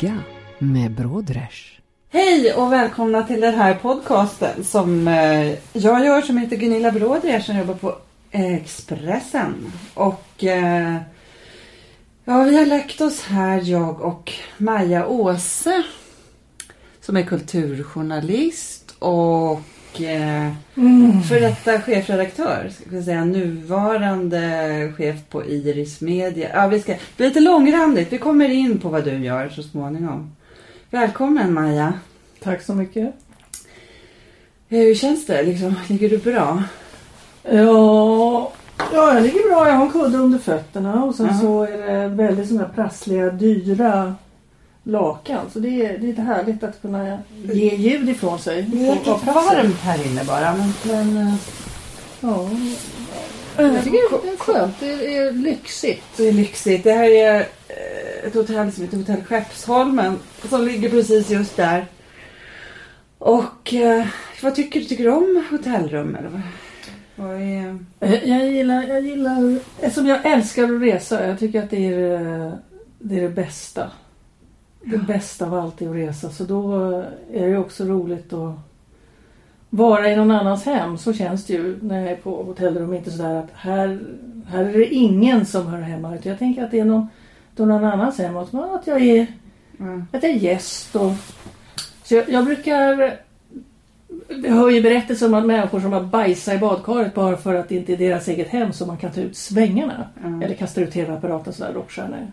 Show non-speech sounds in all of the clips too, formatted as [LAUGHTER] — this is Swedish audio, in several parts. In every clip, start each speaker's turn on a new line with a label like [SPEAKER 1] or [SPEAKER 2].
[SPEAKER 1] Ligga med Brodrej.
[SPEAKER 2] Hej och välkomna till den här podcasten som eh, jag gör som heter Gunilla Brodrej som jobbar på Expressen. Och eh, ja, vi har läckt oss här, jag och Maja Åse som är kulturjournalist och eh, för detta chefredaktör, ska vi säga, nuvarande chef på Iris Media. Ja, vi ska, det blir lite långrandigt, vi kommer in på vad du gör så småningom. Välkommen Maja.
[SPEAKER 3] Tack så mycket.
[SPEAKER 2] Eh, Hur känns det? Liksom, ligger du bra?
[SPEAKER 3] Ja, ja, jag ligger bra. Jag har en kudde under fötterna och sen
[SPEAKER 2] Ja.
[SPEAKER 3] så är det väldigt sådana prassliga, dyra lakan. Så det är, det är lite härligt att kunna ge ljud ifrån sig.
[SPEAKER 2] Det är lite varmt här inne bara. Men, men eh,
[SPEAKER 3] Ja. Jag tycker det är skönt. Det är lyxigt.
[SPEAKER 2] det är lyxigt. Det här är eh, ett hotell som heter Hotell Skeppsholmen som ligger precis just där. Och eh, vad tycker du? Tycker du om hotellrum? Eller vad, är...
[SPEAKER 3] Jag gillar, jag gillar, eftersom jag älskar att resa. Jag tycker att det är det, är det bästa. Det bästa av allt är att resa. Så då är det också roligt att vara i någon annans hem. Så känns det ju när jag är på hotellrum. Inte sådär att här, här är det ingen som hör hemma. Utan jag tänker att det är någon, då någon annans hem. Att, att jag är
[SPEAKER 2] Ja.
[SPEAKER 3] att jag är gäst. Och, så jag, jag brukar... Jag hör ju berättelser om att människor som har bajsat i badkaret bara för att det inte är deras eget hem så man kan ta ut svängarna.
[SPEAKER 2] Ja.
[SPEAKER 3] Eller kastar ut tv-apparaten sådär rockstjärnor.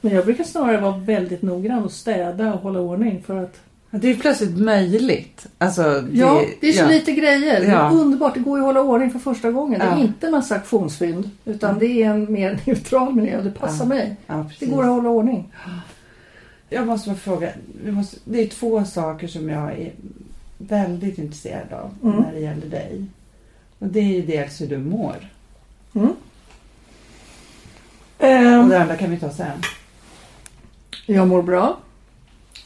[SPEAKER 3] Men jag brukar snarare vara väldigt noggrann och städa och hålla ordning för att...
[SPEAKER 2] Det är ju plötsligt möjligt. Alltså, det,
[SPEAKER 3] Ja, det är så
[SPEAKER 2] ja.
[SPEAKER 3] lite grejer. Det
[SPEAKER 2] Ja.
[SPEAKER 3] är underbart. Det går ju att hålla ordning för första gången. Det är inte massa auktionsfynd. Utan det är en mer [LAUGHS] neutral miljö och det passar mig. Det går att hålla ordning.
[SPEAKER 2] Jag måste bara fråga. Måste, det är två saker som jag är väldigt intresserad av
[SPEAKER 3] Mm.
[SPEAKER 2] när det gäller dig. Och det är ju dels hur du mår.
[SPEAKER 3] Mm.
[SPEAKER 2] Och
[SPEAKER 3] Ehm,
[SPEAKER 2] det andra kan vi ta sen.
[SPEAKER 3] Jag mår bra.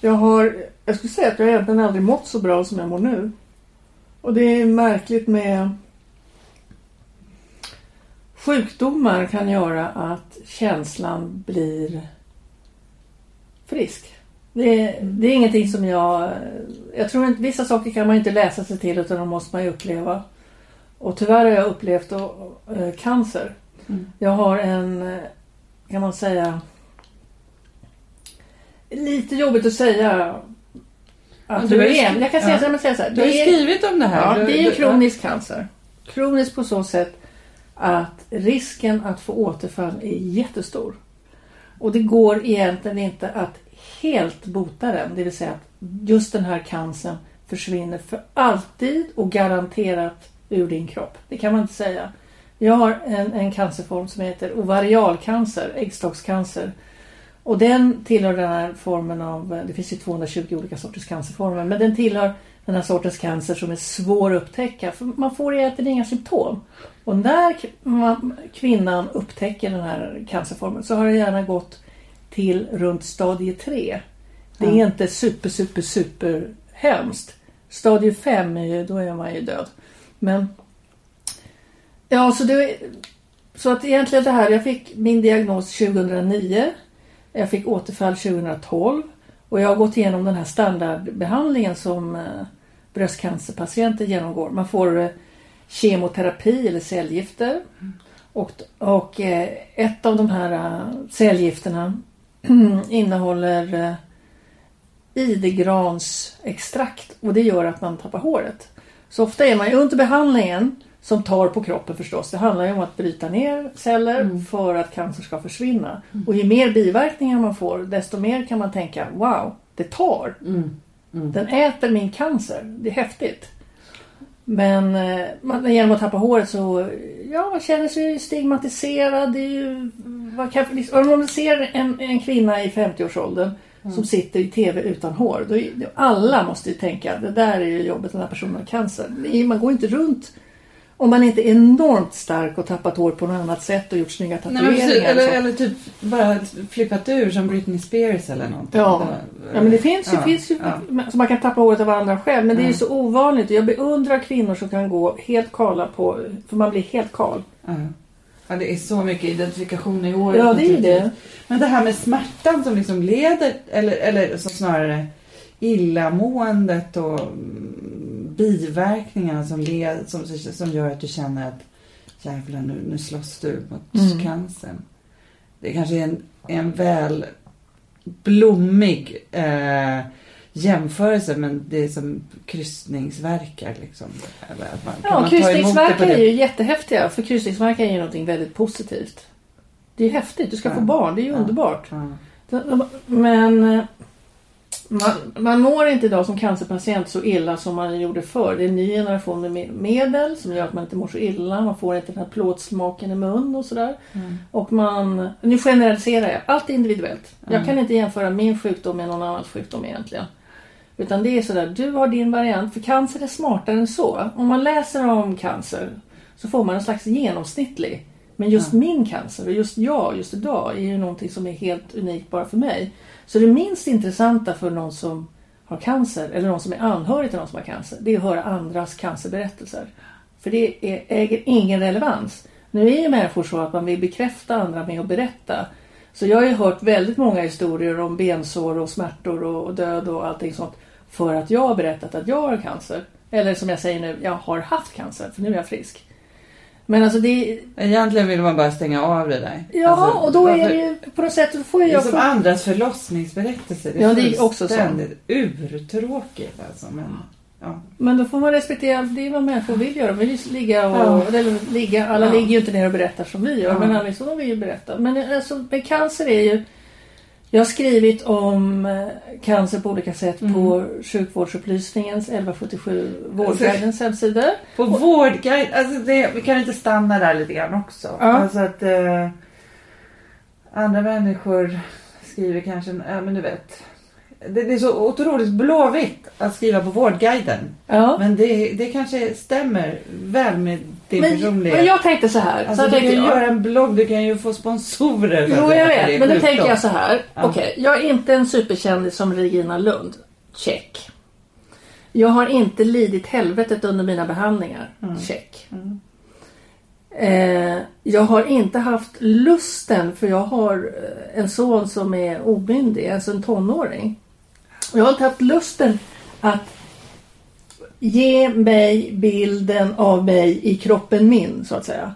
[SPEAKER 3] Jag har, jag skulle säga att jag egentligen aldrig mått så bra som jag mår nu. Och det är märkligt med sjukdomar kan göra att känslan blir frisk. Det är, det är ingenting som jag... Jag tror inte, vissa saker kan man inte läsa sig till utan de måste man ju uppleva. Och tyvärr har jag upplevt då, eh, cancer.
[SPEAKER 2] Mm.
[SPEAKER 3] Jag har en, eh, kan man säga, lite jobbigt att säga att
[SPEAKER 2] du
[SPEAKER 3] du är en. Jag kan säga,
[SPEAKER 2] ja.
[SPEAKER 3] så, här.
[SPEAKER 2] Du har ju skrivit om det här.
[SPEAKER 3] ja, det är en kronisk cancer. Kronisk på så sätt att risken att få återfall är jättestor. Och det går egentligen inte att helt bota den. Det vill säga att just den här cancern försvinner för alltid och garanterat ur din kropp. Det kan man inte säga. Jag har en, en cancerform som heter ovarialcancer, äggstockscancer. Och den tillhör den här formen av, det finns ju 220 olika sorters cancerformer, men den tillhör den här sortens cancer som är svår att upptäcka. För man får egentligen inga symptom. Och när kvinnan upptäcker den här cancerformen så har det gärna gått till runt stadie 3. Det är
[SPEAKER 2] Ja.
[SPEAKER 3] inte super, super, super hemskt. Stadie 5 är ju, då är man ju död. Men ja, så det så att egentligen det här, jag fick min diagnos 2009. Jag fick återfall 2012 och jag har gått igenom den här standardbehandlingen som eh, bröstcancerpatienter genomgår. Man får eh, kemoterapi eller cellgifter. Och, och eh, ett av de här cellgifterna [CLEARS THROAT] innehåller eh, idegransextrakt och det gör att man tappar håret. Så ofta är man ju under behandlingen som tar på kroppen förstås. Det handlar ju om att bryta ner celler för att cancer ska försvinna. Och ju mer biverkningar man får desto mer kan man tänka wow, det tar.
[SPEAKER 2] Mm. Mm.
[SPEAKER 3] Den äter min cancer. Det är häftigt. Men eh, man, genom att tappa håret så ja, man känner sig stigmatiserad. Det är ju, vad kan, liksom, om man ser en, en kvinna i 50-årsåldern som sitter i TV utan hår. Då, alla måste ju tänka det där är ju jobbet, den här personen har cancer. Man går inte runt om man inte är enormt stark och tappat hår på något annat sätt och gjort snygga
[SPEAKER 2] Nej, men precis,
[SPEAKER 3] tatueringar.
[SPEAKER 2] eller, eller typ bara flippat ur som Britney Spears eller någonting.
[SPEAKER 3] Ja. Ja men det finns ju,
[SPEAKER 2] Ja,
[SPEAKER 3] finns ju
[SPEAKER 2] ja.
[SPEAKER 3] så man kan tappa håret av andra skäl. Men det är ju
[SPEAKER 2] Mm.
[SPEAKER 3] så ovanligt. Jag beundrar kvinnor som kan gå helt kala på, för man blir helt kal.
[SPEAKER 2] Ja. Det är så mycket identifikation i håret.
[SPEAKER 3] Ja det är det.
[SPEAKER 2] Men det här med smärtan som liksom leder, eller, eller som snarare illamåendet och biverkningarna som, led, som, som gör att du känner att jävlar nu, nu slåss du mot
[SPEAKER 3] Mm.
[SPEAKER 2] cancern. Det kanske är en, en väl blommig eh, jämförelse men det är som kryssningsverkar liksom. Eller att man,
[SPEAKER 3] Ja,
[SPEAKER 2] man
[SPEAKER 3] kryssningsverkar är ju jättehäftiga. För kryssningsverkar är ju någonting väldigt positivt. Det är häftigt. Du ska
[SPEAKER 2] Ja.
[SPEAKER 3] få barn. Det är ju
[SPEAKER 2] Ja.
[SPEAKER 3] underbart.
[SPEAKER 2] Ja.
[SPEAKER 3] Men eh, man, man mår inte idag som cancerpatient så illa som man gjorde förr. Det är en ny generation med me- medel som gör att man inte mår så illa. Man får inte den här plåtsmaken i mun och sådär.
[SPEAKER 2] Mm.
[SPEAKER 3] Och man, nu generaliserar jag. Allt är individuellt. Jag
[SPEAKER 2] Mm.
[SPEAKER 3] kan inte jämföra min sjukdom med någon annans sjukdom egentligen. Utan det är sådär, du har din variant. För cancer är smartare än så. Om man läser om cancer så får man en slags genomsnittlig. Men just
[SPEAKER 2] Ja.
[SPEAKER 3] min cancer och just jag just idag är ju någonting som är helt unikt bara för mig. Så det minst intressanta för någon som har cancer eller någon som är anhörig till någon som har cancer det är att höra andras cancerberättelser. För det är, äger ingen relevans. Nu är ju människor så att man vill bekräfta andra med att berätta. Så jag har ju hört väldigt många historier om bensår och smärtor och, och död och allting sånt. För att jag har berättat att jag har cancer. Eller som jag säger nu, jag har haft cancer för nu är jag frisk. Men alltså det
[SPEAKER 2] Egentligen vill man bara stänga av det där.
[SPEAKER 3] Ja,
[SPEAKER 2] Alltså,
[SPEAKER 3] och då är det ju på något sätt, då får ju
[SPEAKER 2] Det är
[SPEAKER 3] jag...
[SPEAKER 2] som
[SPEAKER 3] Få,
[SPEAKER 2] andras förlossningsberättelser. Det är,
[SPEAKER 3] Ja, det är också så.
[SPEAKER 2] fullständigt urtråkigt alltså. Men, ja.
[SPEAKER 3] men då får man respektera, det är vad människor vill göra. De vill ju ligga och...
[SPEAKER 2] Ja.
[SPEAKER 3] Eller ligga, alla
[SPEAKER 2] Ja.
[SPEAKER 3] ligger ju inte ner och berättar som vi gör. Men liksom, de vill ju berätta. Men alltså, med cancer är ju... Jag har skrivit om eh, cancer på olika sätt
[SPEAKER 2] Mm.
[SPEAKER 3] på sjukvårdsupplysningens 1177 Vårdguidens hemsida.
[SPEAKER 2] På vårdguide, alltså det, vi kan inte stanna där lite grann också.
[SPEAKER 3] Ja.
[SPEAKER 2] Alltså att eh, andra människor skriver kanske, ja men du vet. Det, det är så otroligt blåvitt att skriva på Vårdguiden.
[SPEAKER 3] Ja.
[SPEAKER 2] Men det, det kanske stämmer väl med din
[SPEAKER 3] Men,
[SPEAKER 2] personlighet.
[SPEAKER 3] men jag tänkte så här.
[SPEAKER 2] Alltså,
[SPEAKER 3] så
[SPEAKER 2] du kan ju göra en blogg, du kan ju få sponsorer.
[SPEAKER 3] Jo, jag vet. Men då tänker jag så här.
[SPEAKER 2] Ja.
[SPEAKER 3] Okej, jag är inte en superkändis som Regina Lund. Check. Jag har inte lidit helvetet under mina behandlingar.
[SPEAKER 2] Mm.
[SPEAKER 3] Check.
[SPEAKER 2] Mm.
[SPEAKER 3] Eh, jag har inte haft lusten för jag har eh, en son som är omyndig, alltså en tonåring. Jag har inte haft lusten att ge mig bilden av mig i kroppen min, så att säga.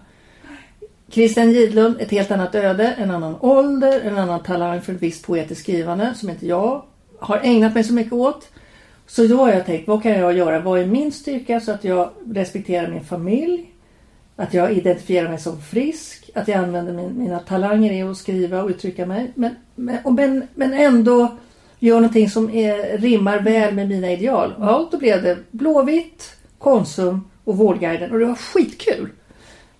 [SPEAKER 3] Christian Gidlund, ett helt annat öde, en annan ålder, en annan talang för ett visst poetiskt skrivande som inte jag har ägnat mig så mycket åt. Så då har jag tänkt, vad kan jag göra? Vad är min styrka så att jag respekterar min familj? Att jag identifierar mig som frisk? Att jag använder min, mina talanger i att skriva och uttrycka mig? Men, men, men, men ändå gör någonting som är, rimmar väl med mina ideal. Ja, då blev det Blåvitt, Konsum och Vårdguiden och det var skitkul.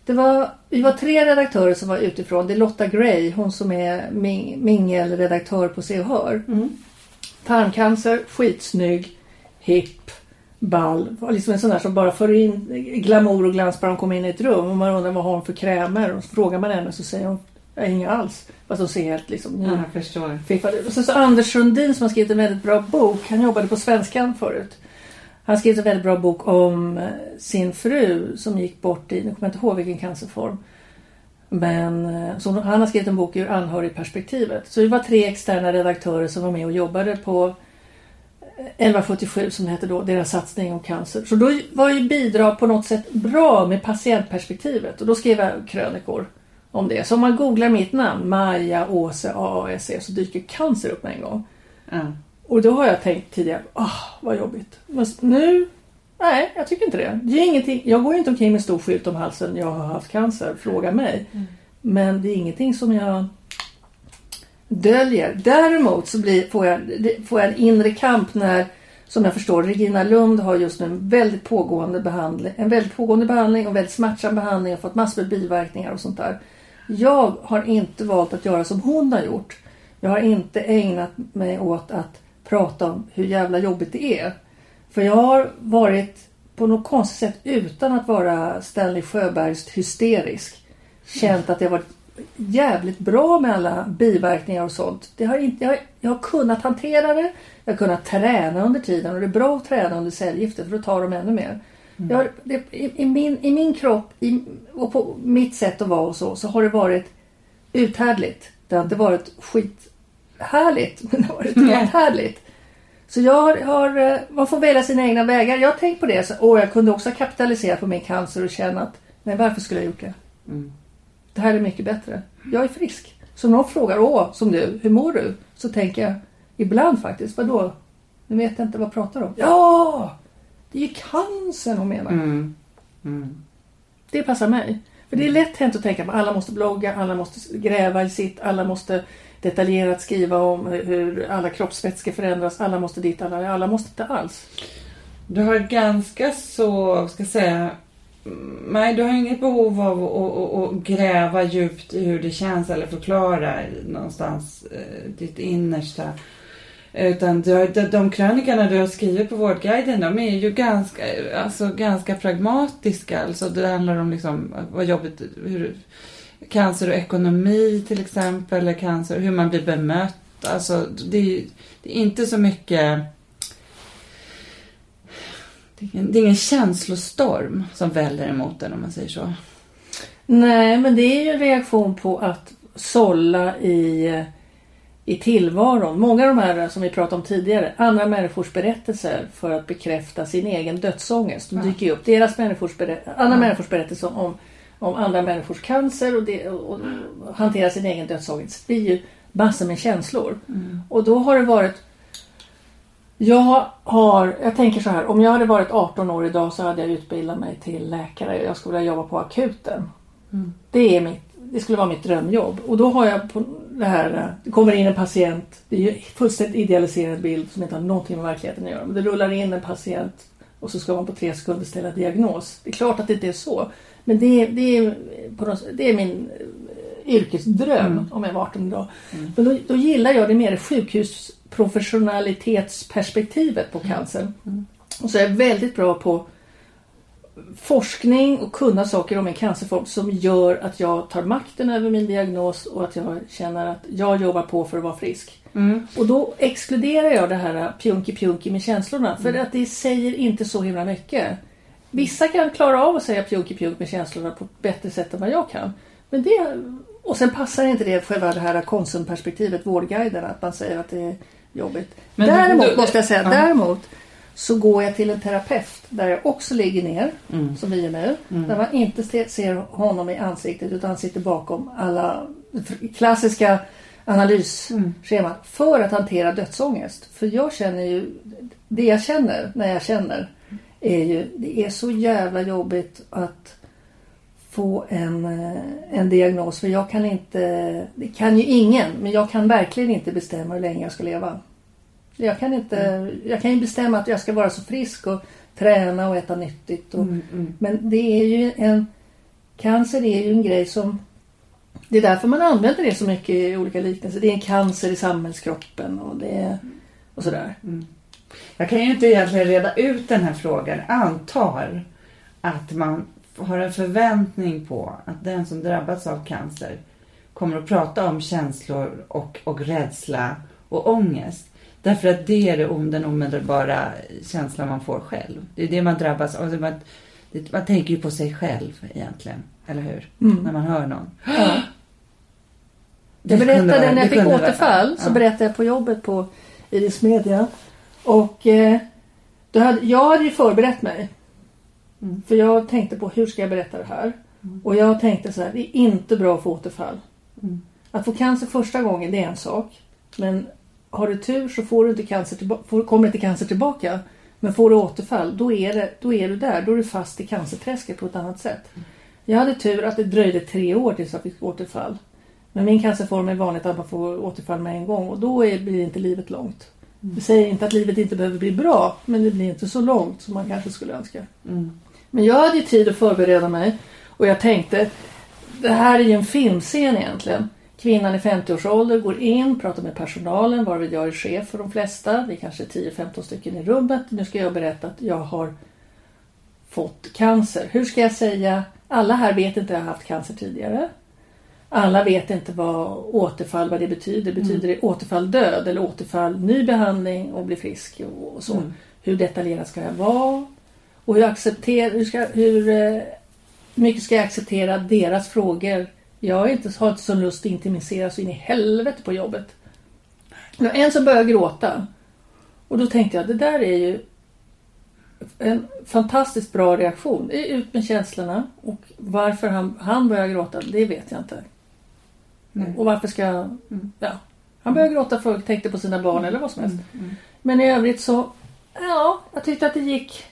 [SPEAKER 3] Det var, vi var tre redaktörer som var utifrån. Det är Lotta Gray, hon som är ming, mingelredaktör på Se och Hör.
[SPEAKER 2] Mm.
[SPEAKER 3] Tarmcancer, skitsnygg, hipp, ball. Liksom en sån där som bara för in glamour och glans bara hon kommer in i ett rum. Och man undrar vad har hon för krämer. Och så frågar man henne så säger hon "Ja, inga alls. Fast hon ser helt liksom
[SPEAKER 2] Ja, jag förstår.
[SPEAKER 3] fiffad ut. Och sen så Anders Sundin som har skrivit en väldigt bra bok. Han jobbade på Svenskan förut. Han skrivit en väldigt bra bok om eh, sin fru som gick bort i, nu kommer jag inte ihåg vilken cancerform. Men eh, så han har skrivit en bok ur anhörigperspektivet. Så vi var tre externa redaktörer som var med och jobbade på eh, 1177 som det hette då, deras satsning om cancer. Så då var ju bidrag på något sätt bra med patientperspektivet och då skrev jag krönikor om det. Så om man googlar mitt namn, Maja Åse AASE, så dyker cancer upp med en gång.
[SPEAKER 2] Ja.
[SPEAKER 3] Och då har jag tänkt tidigare, åh vad jobbigt. Men nu, nej jag tycker inte det. det är ingenting, jag går ju inte omkring med stor skylt om halsen, jag har haft cancer, fråga mig. Men det är ingenting som jag döljer. Däremot så blir, får, jag, får jag en inre kamp när som jag förstår Regina Lund har just nu en väldigt pågående behandling, en väldigt pågående behandling och väldigt smärtsam behandling och fått massor med biverkningar och sånt där. Jag har inte valt att göra som hon har gjort. Jag har inte ägnat mig åt att prata om hur jävla jobbigt det är. För jag har varit på något konstigt sätt utan att vara Stanley Sjöbergs hysterisk. Känt att det har varit jävligt bra med alla biverkningar och sånt. Det har inte, jag, har, jag har kunnat hantera det. Jag har kunnat träna under tiden och det är bra att träna under cellgifter för då tar de ännu mer. Jag det, i, i, min, I min kropp i, och på mitt sätt att vara och så, så har det varit uthärdligt. Det har inte varit skithärligt, [LAUGHS] men det har varit uthärdligt. Så jag har, eh, man får välja sina egna vägar. Jag har tänkt på det. Så, och jag kunde också kapitalisera på min cancer och känna att nej, varför skulle jag gjort det? Det här är mycket bättre. Jag är frisk. Så om någon frågar, åh, som du, hur mår du? Så tänker jag ibland faktiskt, vadå? Nu vet jag inte vad jag pratar om. Ja! Det är ju cancern hon menar.
[SPEAKER 2] Mm. Mm.
[SPEAKER 3] Det passar mig. För det är lätt hänt att tänka på alla måste blogga, alla måste gräva i sitt, alla måste detaljerat skriva om hur alla kroppsvätskor förändras, alla måste dit, alla, alla måste inte alls.
[SPEAKER 2] Du har ganska så, ska jag säga, mm, nej du har inget behov av att, att, att gräva djupt i hur det känns eller förklara någonstans eh, ditt innersta. Utan du har, de, de krönikorna du har skrivit på Vårdguiden de är ju ganska, alltså, ganska pragmatiska. Alltså, det handlar om liksom, vad jobbet, hur, cancer och ekonomi till exempel, eller cancer, hur man blir bemött. Alltså, det, är, det är inte så mycket... Det är, ingen, det är ingen känslostorm som väller emot en om man säger så.
[SPEAKER 3] Nej, men det är ju en reaktion på att sålla i, i tillvaron. Många av de här som vi pratade om tidigare, andra människors berättelser för att bekräfta sin egen dödsångest. De dyker ju upp. Deras människors andra människors berättelser om, om andra människors cancer och, det, och, och hantera sin egen dödsångest. Det är ju massor med känslor. Och då har det varit jag har, jag tänker så här, om jag hade varit 18 år idag så hade jag utbildat mig till läkare. Jag skulle vilja jobba på akuten. Det, är mitt, det skulle vara mitt drömjobb. Och då har jag på det här, det kommer in en patient, det är ju fullständigt idealiserad bild som inte har någonting med verkligheten att göra. Men det rullar in en patient och så ska man på tre sekunder ställa diagnos. Det är klart att det inte är så. Men det, det, är, något, det är min eh, yrkesdröm om jag var 18 idag. Men då, då gillar jag det mer sjukhusprofessionalitetsperspektivet på cancer. Och så är jag väldigt bra på forskning och kunna saker om en cancerform som gör att jag tar makten över min diagnos och att jag känner att jag jobbar på för att vara frisk. Och då exkluderar jag det här pjunki-pjunki med känslorna för att det säger inte så himla mycket. Vissa kan klara av att säga pjunki-pjunk med känslorna på ett bättre sätt än vad jag kan. Men det, och sen passar inte det själva det här konsumperspektivet, vårdguiden, att man säger att det är jobbigt.
[SPEAKER 2] Men
[SPEAKER 3] däremot
[SPEAKER 2] du- du-
[SPEAKER 3] måste jag säga,
[SPEAKER 2] ja.
[SPEAKER 3] däremot så går jag till en terapeut där jag också ligger ner,
[SPEAKER 2] Mm.
[SPEAKER 3] som vi är nu. Där man inte se- ser honom i ansiktet utan sitter bakom alla klassiska analysscheman för att hantera dödsångest. För jag känner ju, det jag känner när jag känner är ju, det är så jävla jobbigt att få en, eh, en diagnos. För jag kan inte, det kan ju ingen, men jag kan verkligen inte bestämma hur länge jag ska leva. Jag kan inte, jag kan ju bestämma att jag ska vara så frisk och träna och äta nyttigt. Och, Men det är ju en, cancer är ju en grej som, det är därför man använder det så mycket i olika liknelser. Det är en cancer i samhällskroppen och det och sådär.
[SPEAKER 2] Jag kan ju inte egentligen reda ut den här frågan. Antar att man har en förväntning på att den som drabbats av cancer kommer att prata om känslor och, och rädsla och ångest. Därför att det är det, den omedelbara känslan man får själv. Det är det man drabbas av. Alltså Man, det, man tänker ju på sig själv egentligen. Eller hur? När man hör någon.
[SPEAKER 3] Ja.
[SPEAKER 2] Det
[SPEAKER 3] Jag berättade
[SPEAKER 2] vara-
[SPEAKER 3] när jag fick
[SPEAKER 2] kunde vara-
[SPEAKER 3] återfall så
[SPEAKER 2] ja.
[SPEAKER 3] berättade jag på jobbet på Iris Media. Och eh, då hade, jag hade ju förberett mig.
[SPEAKER 2] Mm.
[SPEAKER 3] För jag tänkte på hur ska jag berätta det här? Och jag tänkte så här, det är inte bra att få återfall.
[SPEAKER 2] Mm.
[SPEAKER 3] Att få cancer första gången det är en sak. Men har du tur så får du inte cancer tillba- kommer inte cancer tillbaka. Men får du återfall då är, det, då är du där. Då är du fast i cancerträsket på ett annat sätt. Jag hade tur att det dröjde tre år tills jag fick återfall. Men min cancerform är vanligt att man får återfall med en gång och då är, blir inte livet långt. Det säger inte att livet inte behöver bli bra, men det blir inte så långt som man kanske skulle önska.
[SPEAKER 2] Mm.
[SPEAKER 3] Men jag hade ju tid att förbereda mig och jag tänkte, det här är ju en filmscen egentligen. Kvinnan i 50-årsålder går in, pratar med personalen, varvid jag är chef för de flesta. Vi kanske är 10-15 stycken i rummet. Nu ska jag berätta att jag har fått cancer. Hur ska jag säga? Alla här vet inte att jag har haft cancer tidigare. Alla vet inte vad återfall, vad det betyder. Betyder det återfall död eller återfall ny behandling och bli frisk och så?
[SPEAKER 2] Mm.
[SPEAKER 3] Hur detaljerat ska jag vara? Och hur, accepter, hur, ska, hur eh, mycket ska jag acceptera deras frågor? Jag är inte, har inte så lust att intimisera så in i helvete på jobbet. Det var en som började gråta. Och då tänkte jag, det där är ju en fantastiskt bra reaktion. Det är Ut med känslorna. Och varför han, han börjar gråta, det vet jag inte.
[SPEAKER 2] Nej.
[SPEAKER 3] Och varför ska jag...
[SPEAKER 2] Mm.
[SPEAKER 3] Ja. Han började gråta för tänkte på sina barn eller vad som helst.
[SPEAKER 2] Mm. Mm.
[SPEAKER 3] Men i övrigt så... Ja, jag tyckte att det gick...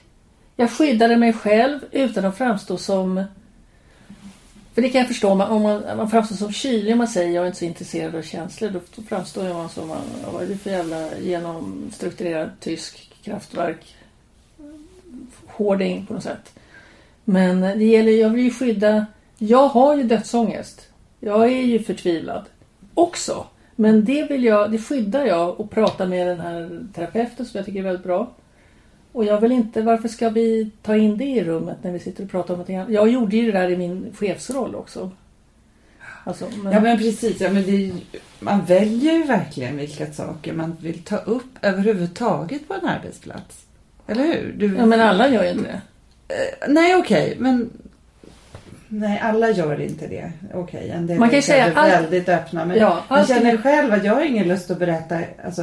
[SPEAKER 3] Jag skyddade mig själv utan att framstå som... För det kan jag förstå, om man, om man, man framstår som kylig om man säger jag är inte så intresserad av känslor. Då, då framstår man som, ja, vad är det för jävla genomstrukturerad tysk kraftverk? Hårding på något sätt. Men det gäller, jag vill ju skydda... Jag har ju dödsångest. Jag är ju förtvivlad också. Men det vill jag, det skyddar jag och pratar med den här terapeuten som jag tycker är väldigt bra. Och jag vill inte, varför ska vi ta in det i rummet när vi sitter och pratar om någonting annat? Jag gjorde ju det där i min chefsroll också. Alltså, men,
[SPEAKER 2] Ja men precis, ja, men det man väljer ju verkligen vilka saker man vill ta upp överhuvudtaget på en arbetsplats. Eller hur? Du,
[SPEAKER 3] ja, men alla gör ju inte det.
[SPEAKER 2] Eh, Nej okej, men Nej, alla gör inte det. Okej, en del
[SPEAKER 3] Man kan ju
[SPEAKER 2] är
[SPEAKER 3] säga allt-
[SPEAKER 2] väldigt öppna. Men
[SPEAKER 3] Ja,
[SPEAKER 2] jag känner själv att jag har ingen lust att berätta alltså,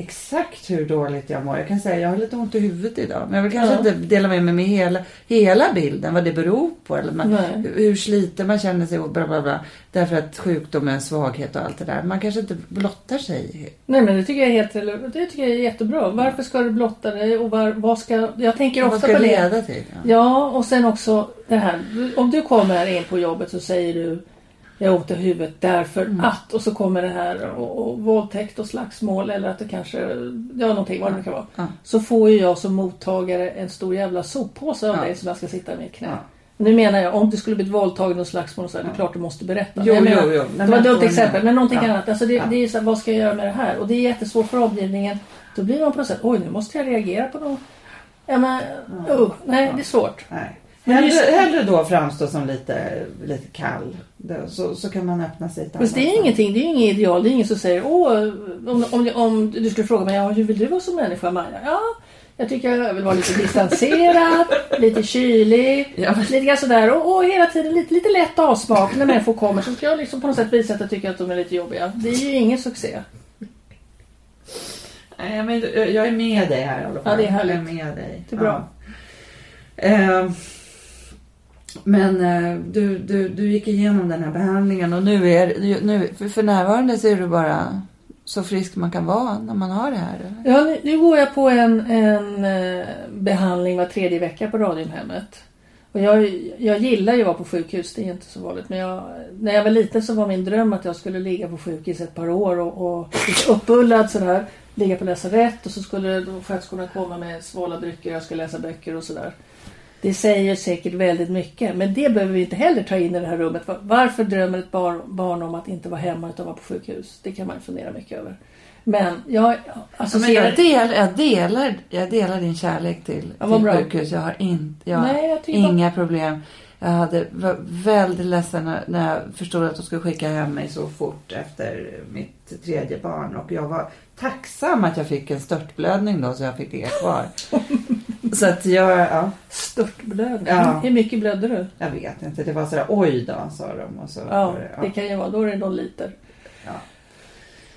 [SPEAKER 2] exakt hur dåligt jag mår. Jag kan säga att jag har lite ont i huvudet idag. Men jag vill kanske
[SPEAKER 3] Ja.
[SPEAKER 2] inte dela med mig med hela, hela bilden, vad det beror på. Eller man, hur- sliten man känner sig och bla bla bla. Därför att sjukdom är en svaghet och allt det där. Man kanske inte blottar sig.
[SPEAKER 3] Nej men det tycker jag är helt. Det tycker jag är jättebra. Varför ska du blotta dig och var, vad ska... Jag tänker ofta på
[SPEAKER 2] det. leda till? Ja.
[SPEAKER 3] Ja, och sen också det här. Om du kommer in på jobbet så säger du jag i huvudet därför
[SPEAKER 2] Mm.
[SPEAKER 3] att och så kommer det här och, och våldtäkt och slagsmål eller att det kanske, ja någonting vad det nu kan vara.
[SPEAKER 2] Ja.
[SPEAKER 3] Så får ju jag som mottagare en stor jävla soppåse av
[SPEAKER 2] Ja.
[SPEAKER 3] dig som jag ska sitta i mitt knä.
[SPEAKER 2] Ja.
[SPEAKER 3] Nu menar jag om du skulle blivit våldtagen och slagsmål och så här, det är klart du måste berätta.
[SPEAKER 2] Jo,
[SPEAKER 3] menar,
[SPEAKER 2] jo, jo.
[SPEAKER 3] Det var ett dumt exempel men någonting annat. Alltså det, det är så här, vad ska jag göra med det här? Och det är jättesvårt för omgivningen. Då blir man på något sätt, oj nu måste jag reagera på något. Ja men, uh, nej det är svårt.
[SPEAKER 2] Nej. Hellre, hellre då framstå som lite, lite kall. Så, så kan man öppna sig. ett
[SPEAKER 3] Fast det är
[SPEAKER 2] annat
[SPEAKER 3] ingenting, det är inget ideal. Det är ingen som säger åh, om, om, om du skulle fråga mig, ja, hur vill du vara som människa Maja? Ja, jag tycker jag vill vara lite distanserad, [LAUGHS] lite kylig,
[SPEAKER 2] Ja,
[SPEAKER 3] lite grann sådär och, och hela tiden lite, lite lätt avsmak när människor kommer så ska jag liksom på något sätt visa att jag tycker att de är lite jobbiga. Det är ju ingen succé.
[SPEAKER 2] Nej, men jag är med dig här i alla fall.
[SPEAKER 3] Ja, det är härligt.
[SPEAKER 2] Jag är med dig.
[SPEAKER 3] Det är bra.
[SPEAKER 2] Ja. Eh, men eh, du, du, du gick igenom den här behandlingen och nu är nu, för, för närvarande så är du bara så frisk man kan vara när man har det här.
[SPEAKER 3] Ja, nu, nu går jag på en, en eh, behandling var tredje vecka på Radiumhemmet. Och jag, jag gillar ju att vara på sjukhus, det är inte så vanligt. Men jag, när jag var liten så var min dröm att jag skulle ligga på sjukhus ett par år och, och uppbullad sådär. Ligga på lasarett och så skulle sköterskorna komma med svala drycker jag skulle läsa böcker och sådär. Det säger säkert väldigt mycket, men det behöver vi inte heller ta in i det här rummet. Var- Varför drömmer ett barn, barn om att inte vara hemma utan vara på sjukhus? Det kan man fundera mycket över. Men jag
[SPEAKER 2] Alltså, men jag,
[SPEAKER 3] associerar...
[SPEAKER 2] del, jag, delar, jag delar din kärlek till,
[SPEAKER 3] Ja,
[SPEAKER 2] till
[SPEAKER 3] bra.
[SPEAKER 2] sjukhus. Jag har, inte, jag
[SPEAKER 3] Nej, jag
[SPEAKER 2] inga problem. Jag hade, var väldigt ledsen när, när jag förstod att de skulle skicka hem mig så fort efter mitt tredje barn. Och jag var tacksam att jag fick en störtblödning då så jag fick ligga kvar. [LAUGHS] så att jag, ja,
[SPEAKER 3] Störtblödning.
[SPEAKER 2] Ja.
[SPEAKER 3] Hur mycket blödde du?
[SPEAKER 2] jag vet inte. Det var sådär oj då sa de. Och så
[SPEAKER 3] Ja,
[SPEAKER 2] det,
[SPEAKER 3] det kan ju vara. Då är det någon liter.
[SPEAKER 2] Ja.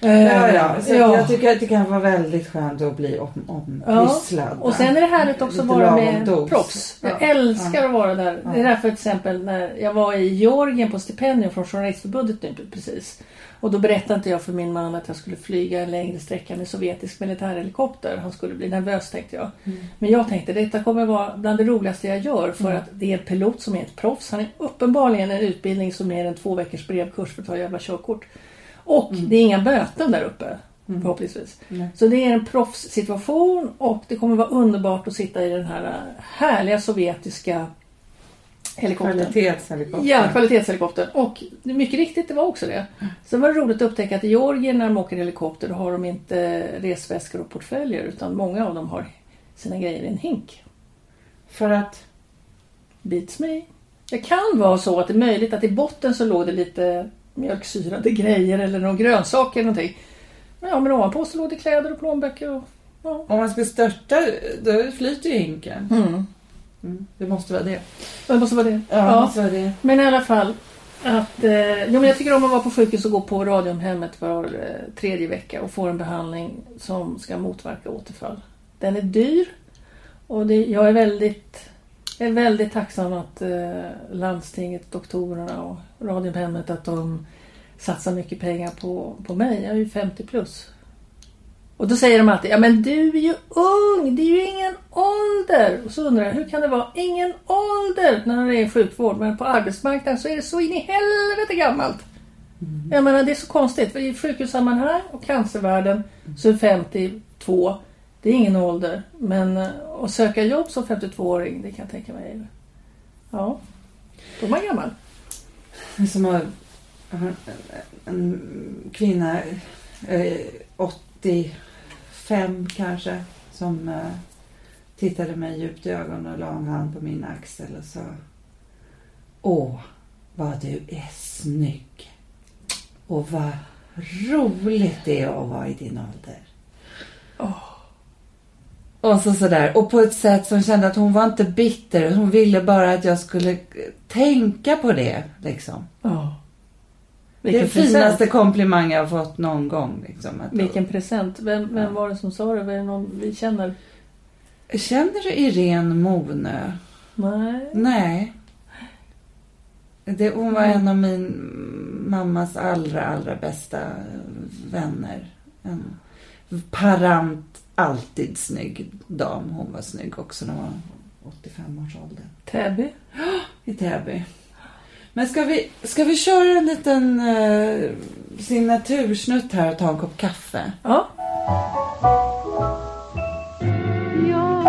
[SPEAKER 3] Eh,
[SPEAKER 2] Ja, ja. Så
[SPEAKER 3] ja.
[SPEAKER 2] jag tycker att det kan vara väldigt skönt att bli om,
[SPEAKER 3] Ja,
[SPEAKER 2] ompysslad.
[SPEAKER 3] Och sen är det härligt också att vara med
[SPEAKER 2] dos.
[SPEAKER 3] proffs. Jag
[SPEAKER 2] Ja.
[SPEAKER 3] älskar att vara där. Det är därför till exempel när jag var i Georgien på stipendium från Journalistförbundet nu precis. Och då berättade inte jag för min man att jag skulle flyga en längre sträcka med sovjetisk militärhelikopter. Han skulle bli nervös tänkte jag.
[SPEAKER 2] Mm.
[SPEAKER 3] Men jag tänkte detta kommer vara bland det roligaste jag gör för
[SPEAKER 2] Mm.
[SPEAKER 3] att det är en pilot som är ett proffs. Han är uppenbarligen en utbildning som är en två veckors brevkurs för att ta jävla körkort. Och
[SPEAKER 2] Mm.
[SPEAKER 3] det är inga böten där uppe. Förhoppningsvis.
[SPEAKER 2] Nej.
[SPEAKER 3] Så det är en proffssituation och det kommer vara underbart att sitta i den här härliga sovjetiska helikoptern.
[SPEAKER 2] Kvalitetshelikopter.
[SPEAKER 3] Ja, kvalitetshelikoptern. Och mycket riktigt, det var också det. Sen var det roligt att upptäcka att i Georgien när de åker helikopter då har de inte resväskor och portföljer utan många av dem har sina grejer i en hink.
[SPEAKER 2] För att...
[SPEAKER 3] Beats me. Det kan vara så att det är möjligt att i botten så låg det lite mjölksyrade grejer eller några grönsaker eller någonting. Ja, men ovanpå så låg det kläder och plånböcker och... Ja.
[SPEAKER 2] Om man ska störta, då flyter ju hinken.
[SPEAKER 3] Mm.
[SPEAKER 2] Mm. Det måste vara det.
[SPEAKER 3] Det måste vara det.
[SPEAKER 2] Ja,
[SPEAKER 3] Ja.
[SPEAKER 2] måste vara det.
[SPEAKER 3] Men i alla fall. Att, eh, jo, men jag tycker om att vara på sjukhus och gå på Radiumhemmet var eh, tredje vecka och få en behandling som ska motverka återfall. Den är dyr och det, jag är väldigt, är väldigt tacksam att eh, landstinget, doktorerna och Radiumhemmet att de satsar mycket pengar på, på mig. Jag är ju 50 plus. Och då säger de alltid, ja men du är ju ung, det är ju ingen ålder. Och så undrar jag, hur kan det vara ingen ålder när det är sjukvård? Men på arbetsmarknaden så är det så in i helvete gammalt. Jag menar det är så konstigt, för i sjukhussammanhang och cancervärlden så är 52, det är ingen ålder. Men eh, att söka jobb som 52-åring, det kan jag tänka mig. Ja, då är man gammal.
[SPEAKER 2] Som att en, kvinna, eh, 85 kanske, som eh, tittade mig djupt i ögonen och la en hand på min axel och sa Åh, vad du är snygg. Och vad roligt det är att vara i din ålder. Och så sådär. Och på ett sätt som kände att hon var inte bitter. Hon ville bara att jag skulle tänka på det. Liksom.
[SPEAKER 3] Ja.
[SPEAKER 2] Det är den finaste
[SPEAKER 3] present.
[SPEAKER 2] komplimang jag har fått någon gång. Liksom, att
[SPEAKER 3] Vilken present. Vem, vem
[SPEAKER 2] Ja.
[SPEAKER 3] var det som sa det? Var det någon vi känner?
[SPEAKER 2] Känner du Irene Monö?
[SPEAKER 3] Nej.
[SPEAKER 2] Nej. Det, hon var
[SPEAKER 3] Mm.
[SPEAKER 2] en av min mammas allra, allra bästa vänner. En parant, alltid snygg dam. Hon var snygg också när hon var 85 års ålder.
[SPEAKER 3] Täby? [GASPS]
[SPEAKER 2] I Täby. Men ska vi, ska vi köra en liten uh, signatursnutt här och ta en kopp kaffe?
[SPEAKER 3] Ja.
[SPEAKER 4] Ja.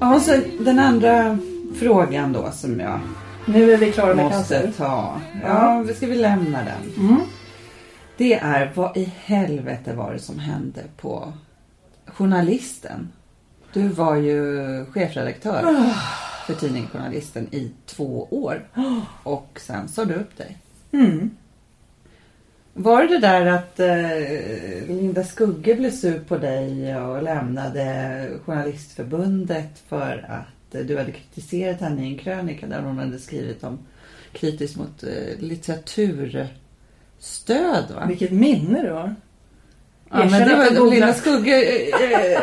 [SPEAKER 2] Ja, och så den andra frågan då som jag
[SPEAKER 3] Nu är vi klara med
[SPEAKER 2] måste
[SPEAKER 3] cancer.
[SPEAKER 2] ta. Ja, ska vi lämna den?
[SPEAKER 3] Mm.
[SPEAKER 2] Det är vad i helvete var det som hände på Journalisten? Du var ju chefredaktör för tidningen Journalisten i två år. Och sen sa du upp dig.
[SPEAKER 3] Mm.
[SPEAKER 2] Var det det där att eh, Linda Skugge blev sur på dig och lämnade Journalistförbundet för att eh, du hade kritiserat henne i en krönika där hon hade skrivit om kritiskt mot eh, Stöd, va?
[SPEAKER 3] Vilket minne du har.
[SPEAKER 2] Ja, men det var. Linda Skugge eh, eh,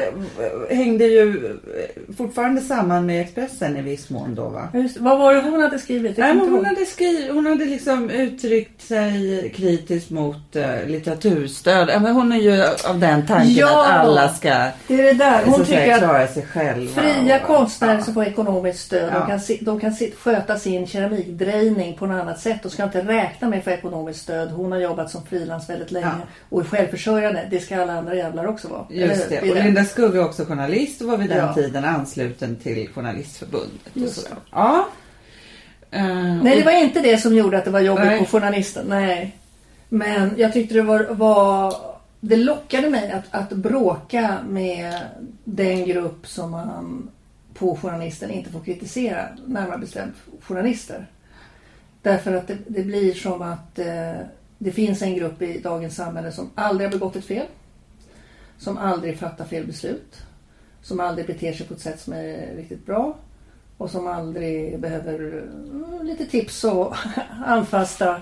[SPEAKER 2] hängde ju eh, fortfarande samman med Expressen i viss mån då va?
[SPEAKER 3] Just, vad var det hon hade skrivit?
[SPEAKER 2] Nej, hon
[SPEAKER 3] ihåg.
[SPEAKER 2] hade, skri- hon hade liksom uttryckt sig kritiskt mot eh, litteraturstöd. Ja, men hon är ju av den tanken
[SPEAKER 3] Ja!
[SPEAKER 2] att alla ska
[SPEAKER 3] Det är det där. Hon tycker att
[SPEAKER 2] klara sig själva.
[SPEAKER 3] fria
[SPEAKER 2] och-
[SPEAKER 3] konstnärer
[SPEAKER 2] ja.
[SPEAKER 3] som får ekonomiskt stöd,
[SPEAKER 2] Ja.
[SPEAKER 3] de kan, de kan sköta sin keramikdrejning på något annat sätt och ska inte räkna med att få ekonomiskt stöd. Hon har jobbat som frilans väldigt länge och är självförsörjande. Det ska alla andra jävlar också vara.
[SPEAKER 2] Just det. Och
[SPEAKER 3] det.
[SPEAKER 2] Linda Skugge är också journalist och var vid den
[SPEAKER 3] Ja.
[SPEAKER 2] tiden ansluten till Journalistförbundet. Och
[SPEAKER 3] Just
[SPEAKER 2] sådär. Ja. Eh,
[SPEAKER 3] Nej, det
[SPEAKER 2] och-
[SPEAKER 3] var inte det som gjorde att det var jobbigt
[SPEAKER 2] Nej.
[SPEAKER 3] på journalisten. Nej. Men jag tyckte det var, var det lockade mig att, att bråka med den grupp som man på journalisten inte får kritisera, närmare bestämt journalister. Därför att det, det blir som att eh, det finns en grupp i dagens samhälle som aldrig har begått ett fel. Som aldrig fattar fel beslut. Som aldrig beter sig på ett sätt som är riktigt bra. Och som aldrig behöver eh, lite tips och [LAUGHS] anfasta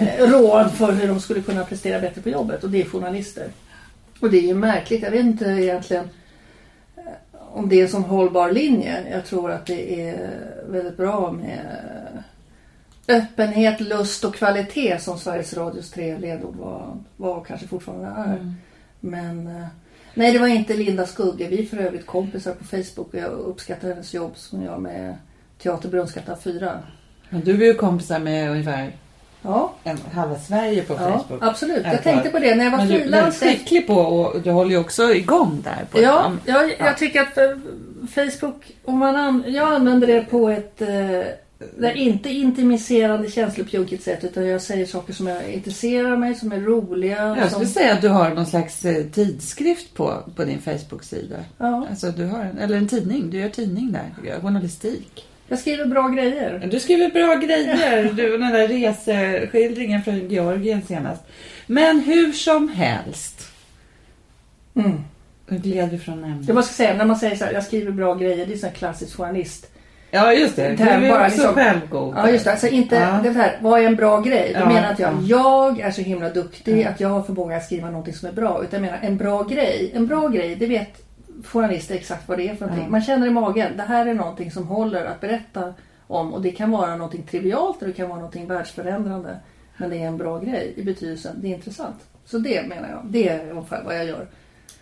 [SPEAKER 3] eh, råd för hur de skulle kunna prestera bättre på jobbet. Och det är journalister. Och det är ju märkligt. Jag vet inte egentligen eh, om det är en sån hållbar linje. Jag tror att det är väldigt bra med öppenhet, lust och kvalitet som Sveriges Radios tre ledord var, var och kanske fortfarande är. Men eh, nej, det var inte Linda Skugge. Vi är för övrigt kompisar på Facebook och jag uppskattar hennes jobb som hon gör med Teater Brunnsgatan 4.
[SPEAKER 2] Men du är ju kompisar med ungefär
[SPEAKER 3] Ja,
[SPEAKER 2] en, halva Sverige på
[SPEAKER 3] ja
[SPEAKER 2] Facebook.
[SPEAKER 3] absolut. Jag tänkte på det när jag var
[SPEAKER 2] Men du är
[SPEAKER 3] frilans.
[SPEAKER 2] skicklig på och du håller ju också igång där. På
[SPEAKER 3] Ja, jag,
[SPEAKER 2] Ja.
[SPEAKER 3] jag tycker att eh, Facebook, om man an, jag använder det på ett eh, där inte intimiserande känslopunkigt sätt utan jag säger saker som jag intresserar mig, som är roliga.
[SPEAKER 2] Jag
[SPEAKER 3] som,
[SPEAKER 2] skulle säga att du har någon slags eh, tidskrift på, på din Facebook-sida.
[SPEAKER 3] ja,
[SPEAKER 2] Alltså du har en, eller en tidning, du gör tidning där, journalistik.
[SPEAKER 3] jag skriver bra grejer.
[SPEAKER 2] Du skriver bra grejer, du och den där reseskildringen från Georgien senast. Men hur som helst.
[SPEAKER 3] Mm.
[SPEAKER 2] Nu gled vi från ämnet.
[SPEAKER 3] Jag ska säga, när man säger så här, jag skriver bra grejer, det är sån här klassisk journalist.
[SPEAKER 2] Ja just det,
[SPEAKER 3] Det
[SPEAKER 2] är
[SPEAKER 3] bara
[SPEAKER 2] också
[SPEAKER 3] liksom-
[SPEAKER 2] självgod.
[SPEAKER 3] Ja just det, alltså inte
[SPEAKER 2] Ja.
[SPEAKER 3] det här, vad är en bra grej? Då
[SPEAKER 2] Ja,
[SPEAKER 3] menar inte jag,
[SPEAKER 2] ja.
[SPEAKER 3] jag är så himla duktig
[SPEAKER 2] Ja.
[SPEAKER 3] att jag har förmåga att skriva någonting som är bra. Utan jag menar en bra grej. En bra grej, det vet journalister exakt vad det är för någonting. Man känner i magen, det här är någonting som håller att berätta om. Och det kan vara någonting trivialt och det kan vara någonting världsförändrande. Men det är en bra grej i betydelsen, det är intressant. Så det menar jag, det är ungefär vad jag gör.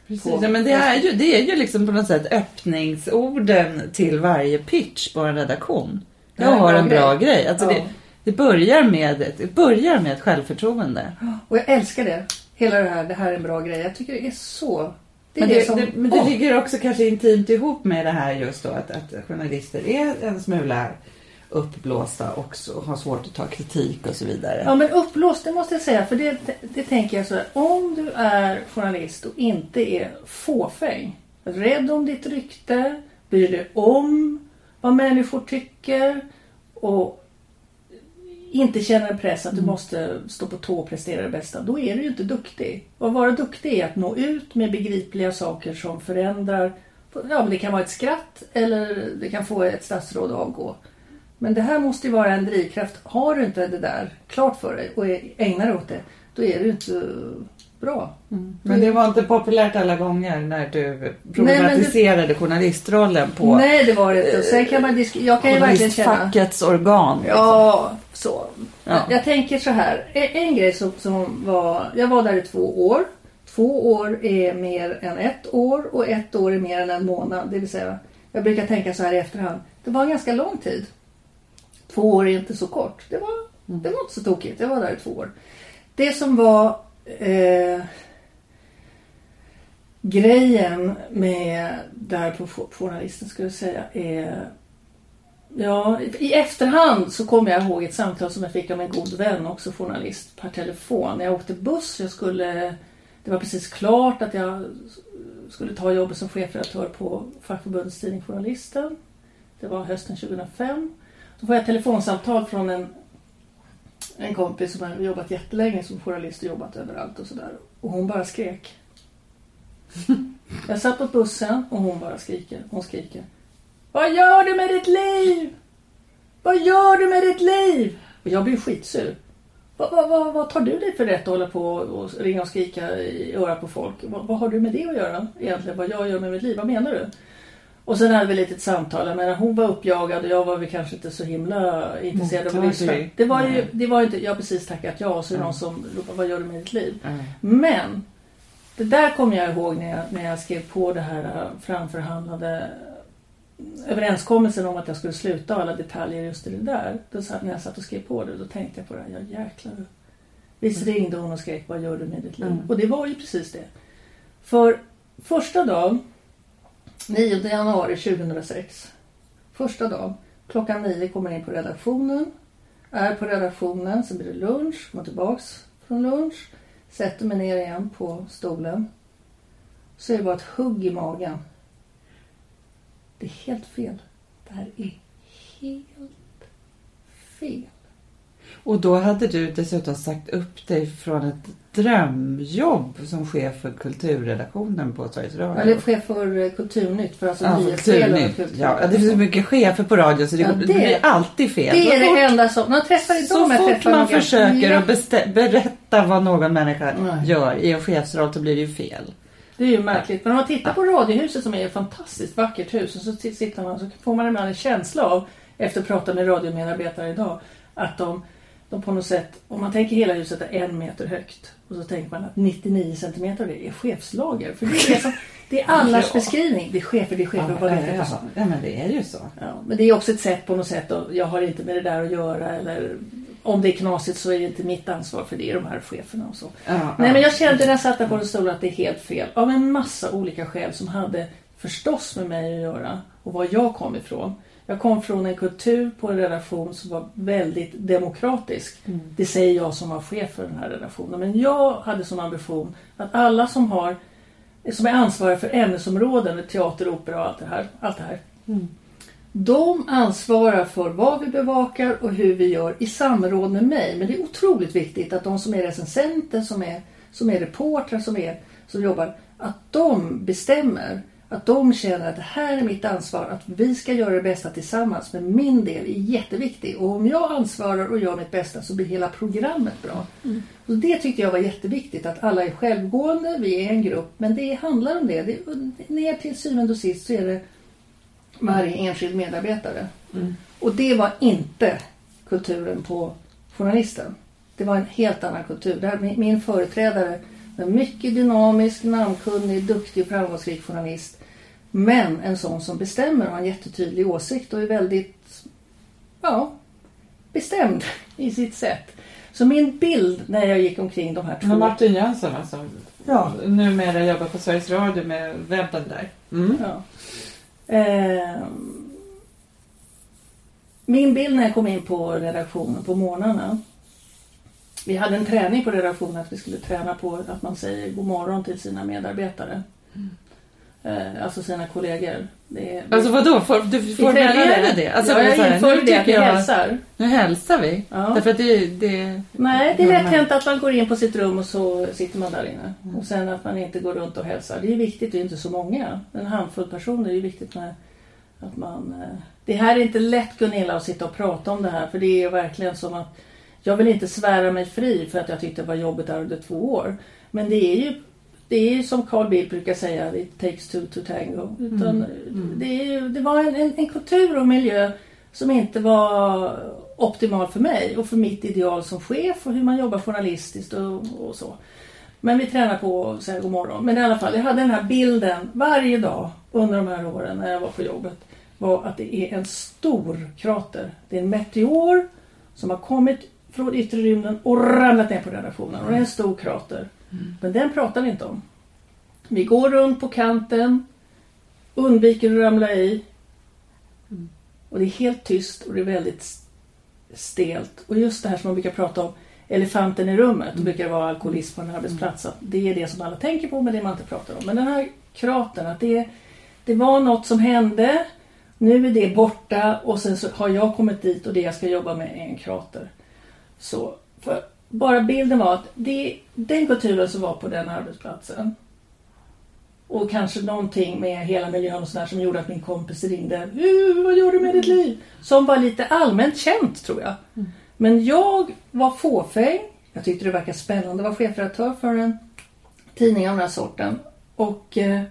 [SPEAKER 2] Precis, ja, men det är, ju, det är ju liksom på något sätt öppningsorden till varje pitch på en redaktion. Jag har
[SPEAKER 3] en bra grej.
[SPEAKER 2] grej. Alltså
[SPEAKER 3] Ja.
[SPEAKER 2] det, det, börjar med, det börjar med ett självförtroende.
[SPEAKER 3] Och jag älskar det. Hela det här, det här är en bra grej. Jag tycker det är så... Det är
[SPEAKER 2] Men
[SPEAKER 3] det,
[SPEAKER 2] det,
[SPEAKER 3] som...
[SPEAKER 2] men det
[SPEAKER 3] Åh!
[SPEAKER 2] ligger också kanske intimt ihop med det här just då att, att journalister är en smula uppblåsta och har svårt att ta kritik och så vidare.
[SPEAKER 3] Ja men uppblåst, det måste jag säga. För det, det, det tänker jag så här. Om du är journalist och inte är fåfäng. Rädd om ditt rykte. Bryr dig om vad människor tycker. Och inte känner en press att du måste stå på tå och prestera det bästa. Då är du ju inte duktig. Och att vara duktig är att nå ut med begripliga saker som förändrar. Ja men det kan vara ett skratt eller det kan få ett statsråd att avgå. Men det här måste ju vara en drivkraft. Har du inte det där klart för dig och ägnar dig åt det, då är du inte bra.
[SPEAKER 2] Men det var inte populärt alla gånger när du problematiserade journalistrollen på
[SPEAKER 3] Nej, det var det inte. Sen kan man disk- Jag kan ju verkligen känna...
[SPEAKER 2] journalistfackets organ. liksom.
[SPEAKER 3] Ja, så.
[SPEAKER 2] Ja.
[SPEAKER 3] Jag tänker så här. En, en grej som, som var... Jag var där i två år. Två år är mer än ett år och ett år är mer än en månad. Det vill säga, jag brukar tänka så här i efterhand. Det var en ganska lång tid. Två år är inte så kort. Det var, det var inte så tokigt. Jag var där i två år. Det som var eh, grejen med där på journalisten skulle jag säga är Ja, i efterhand så kommer jag ihåg ett samtal som jag fick av en god vän, också journalist, per telefon. Jag åkte buss, jag skulle... Det var precis klart att jag skulle ta jobbet som chefredaktör på fackförbundets tidning Journalisten. Det var hösten 2005. Då får jag ett telefonsamtal från en, en kompis som har jobbat jättelänge som journalist och jobbat överallt och sådär. Och hon bara skrek. Jag satt på bussen och hon bara skriker. Hon skriker. Vad gör du med ditt liv? Vad gör du med ditt liv? Och jag blir skitsur. Vad, vad, vad, vad tar du dig för rätt att hålla på och ringa och skrika i örat på folk? Vad, vad har du med det att göra egentligen? Vad jag gör med mitt liv? Vad menar du? Och sen hade vi lite ett samtal. Jag menar, hon var uppjagad och jag var väl kanske inte så himla intresserad av att lyssna. Det var ju det var inte, jag har precis tackat ja och så är det
[SPEAKER 2] Mm.
[SPEAKER 3] någon som ropar vad gör du med ditt liv?
[SPEAKER 2] Mm.
[SPEAKER 3] Men det där kommer jag ihåg när jag, när jag skrev på det här framförhandlade överenskommelsen om att jag skulle sluta alla detaljer just i det där. Då satt, när jag satt och skrev på det, då tänkte jag på det här. Ja jäklar. Visst ringde hon och skrek vad gör du med ditt liv?
[SPEAKER 2] Mm.
[SPEAKER 3] Och det var ju precis det. För första dagen, 9 januari 2006. Första dagen, klockan 9 kommer jag in på redaktionen. Är på redaktionen, sen blir det lunch, kommer tillbaks från lunch. Sätter mig ner igen på stolen. Så är det bara ett hugg i magen. Det är helt fel. Det här är helt fel.
[SPEAKER 2] Och då hade du dessutom sagt upp dig från ett drömjobb som chef för kulturredaktionen på Sveriges Radio.
[SPEAKER 3] Eller chef för eh, Kulturnytt, för alltså
[SPEAKER 2] Ja,
[SPEAKER 3] nyhetsdelen. Kultur.
[SPEAKER 2] Ja, det finns så mycket chefer på radio så det,
[SPEAKER 3] Ja,
[SPEAKER 2] det,
[SPEAKER 3] det-
[SPEAKER 2] blir alltid fel.
[SPEAKER 3] Det är det enda som... Jag träffar idag
[SPEAKER 2] så
[SPEAKER 3] jag
[SPEAKER 2] fort man
[SPEAKER 3] någon-
[SPEAKER 2] försöker
[SPEAKER 3] Ja,
[SPEAKER 2] att bestä- berätta vad någon människa
[SPEAKER 3] Nej.
[SPEAKER 2] gör i en chefsroll så blir det ju fel.
[SPEAKER 3] Det är ju märkligt. Men om man tittar på Radiohuset som är ett fantastiskt vackert hus och så sitter man så får man ibland en känsla av, efter att prata med radiomedarbetare idag, att de, de på något sätt, om man tänker hela huset är en meter högt och så tänker man att 99 centimeter av det är chefslager. För det är, det som, det är [LAUGHS] allas
[SPEAKER 2] Ja.
[SPEAKER 3] beskrivning. Det är chefer, det är chefer, vad vet jag inte.
[SPEAKER 2] ja, ja, men det är ju så.
[SPEAKER 3] Ja, men det är också ett sätt på något sätt och jag har inte med det där att göra eller om det är knasigt så är det inte mitt ansvar för det är de här cheferna och så.
[SPEAKER 2] Ja,
[SPEAKER 3] Nej
[SPEAKER 2] ja.
[SPEAKER 3] men jag kände när jag satt där på den stolen att det är helt fel. Av en massa olika skäl som hade förstås med mig att göra och var jag kom ifrån. Jag kom från en kultur på en redaktion som var väldigt demokratisk. Det säger jag som var chef för den här redaktionen. Men jag hade som ambition att alla som har som är ansvariga för ämnesområden, teater, opera och allt det här. Allt det här de ansvarar för vad vi bevakar och hur vi gör i samråd med mig. Men det är otroligt viktigt att de som är recensenter, som är, som är reportrar, som, är, som jobbar, att de bestämmer. Att de känner att det här är mitt ansvar, att vi ska göra det bästa tillsammans. Men min del är jätteviktig och om jag ansvarar och gör mitt bästa så blir hela programmet bra. Och det tyckte jag var jätteviktigt, att alla är självgående, vi är en grupp. Men det handlar om det. det ner till syvende och sist så är det varje enskild medarbetare. Och det var inte kulturen på journalisten. Det var en helt annan kultur. Där min- företrädare en mycket dynamisk, namnkunnig, duktig och framgångsrik journalist. Men en sån som bestämmer och har en jättetydlig åsikt och är väldigt ja, bestämd [LAUGHS] i sitt sätt. Så min bild när jag gick omkring de här två...
[SPEAKER 2] Men Martin Jönsson alltså.
[SPEAKER 3] Ja.
[SPEAKER 2] Numera jobbar på Sveriges Radio med webben där. Mm.
[SPEAKER 3] Ja. Ehm, min bild när jag kom in på redaktionen på morgnarna. Vi hade en träning på redaktionen att vi skulle träna på att man säger god morgon till sina medarbetare. Eh, alltså sina kollegor. Det är,
[SPEAKER 2] Alltså vadå? For, du formulerade det? Alltså,
[SPEAKER 3] ja,
[SPEAKER 2] är så
[SPEAKER 3] jag
[SPEAKER 2] här,
[SPEAKER 3] införde det att vi
[SPEAKER 2] jag-
[SPEAKER 3] hälsar.
[SPEAKER 2] Nu hälsar vi.
[SPEAKER 3] Ja.
[SPEAKER 2] Därför att det, det...
[SPEAKER 3] Nej, det är lätt hänt att man går in på sitt rum och så sitter man där inne. Och sen att man inte går runt och hälsar. Det är viktigt, det är inte så många. En handfull personer, är viktigt med att man... eh, Det här är inte lätt Gunilla att sitta och prata om det här för det är verkligen som att jag vill inte svära mig fri för att jag tyckte det var jobbigt där under två år. Men det är ju det är ju som Carl Bildt brukar säga, it takes two to tango. Utan Det, är ju, det var en, en, en kultur och miljö som inte var optimal för mig och för mitt ideal som chef och hur man jobbar journalistiskt och, och så. Men vi tränar på att säga god morgon. Men i alla fall, jag hade den här bilden varje dag under de här åren när jag var på jobbet. Var att det är en stor krater. Det är en meteor som har kommit från yttre rymden och ramlat ner på redaktionen. Och det är en stor krater. Men den pratar vi inte om. Vi går runt på kanten, undviker att ramla i. Och det är helt tyst och det är väldigt stelt. Och just det här som man brukar prata om, elefanten i rummet, då brukar det vara alkoholism på en arbetsplats. Att det är det som alla tänker på men det man inte pratar om. Men den här kratern, att det, det var något som hände, nu är det borta och sen så har jag kommit dit och det jag ska jobba med är en krater. Så, för bara bilden var att det, den kulturen som var på den arbetsplatsen och kanske någonting med hela miljön och sådär som gjorde att min kompis ringde. "Uh, Vad gör du med ditt liv? Som var lite allmänt känt tror jag. Men jag var fåfäng. Jag tyckte det verkade spännande att vara chefredaktör för en tidning av den här sorten. Och eh,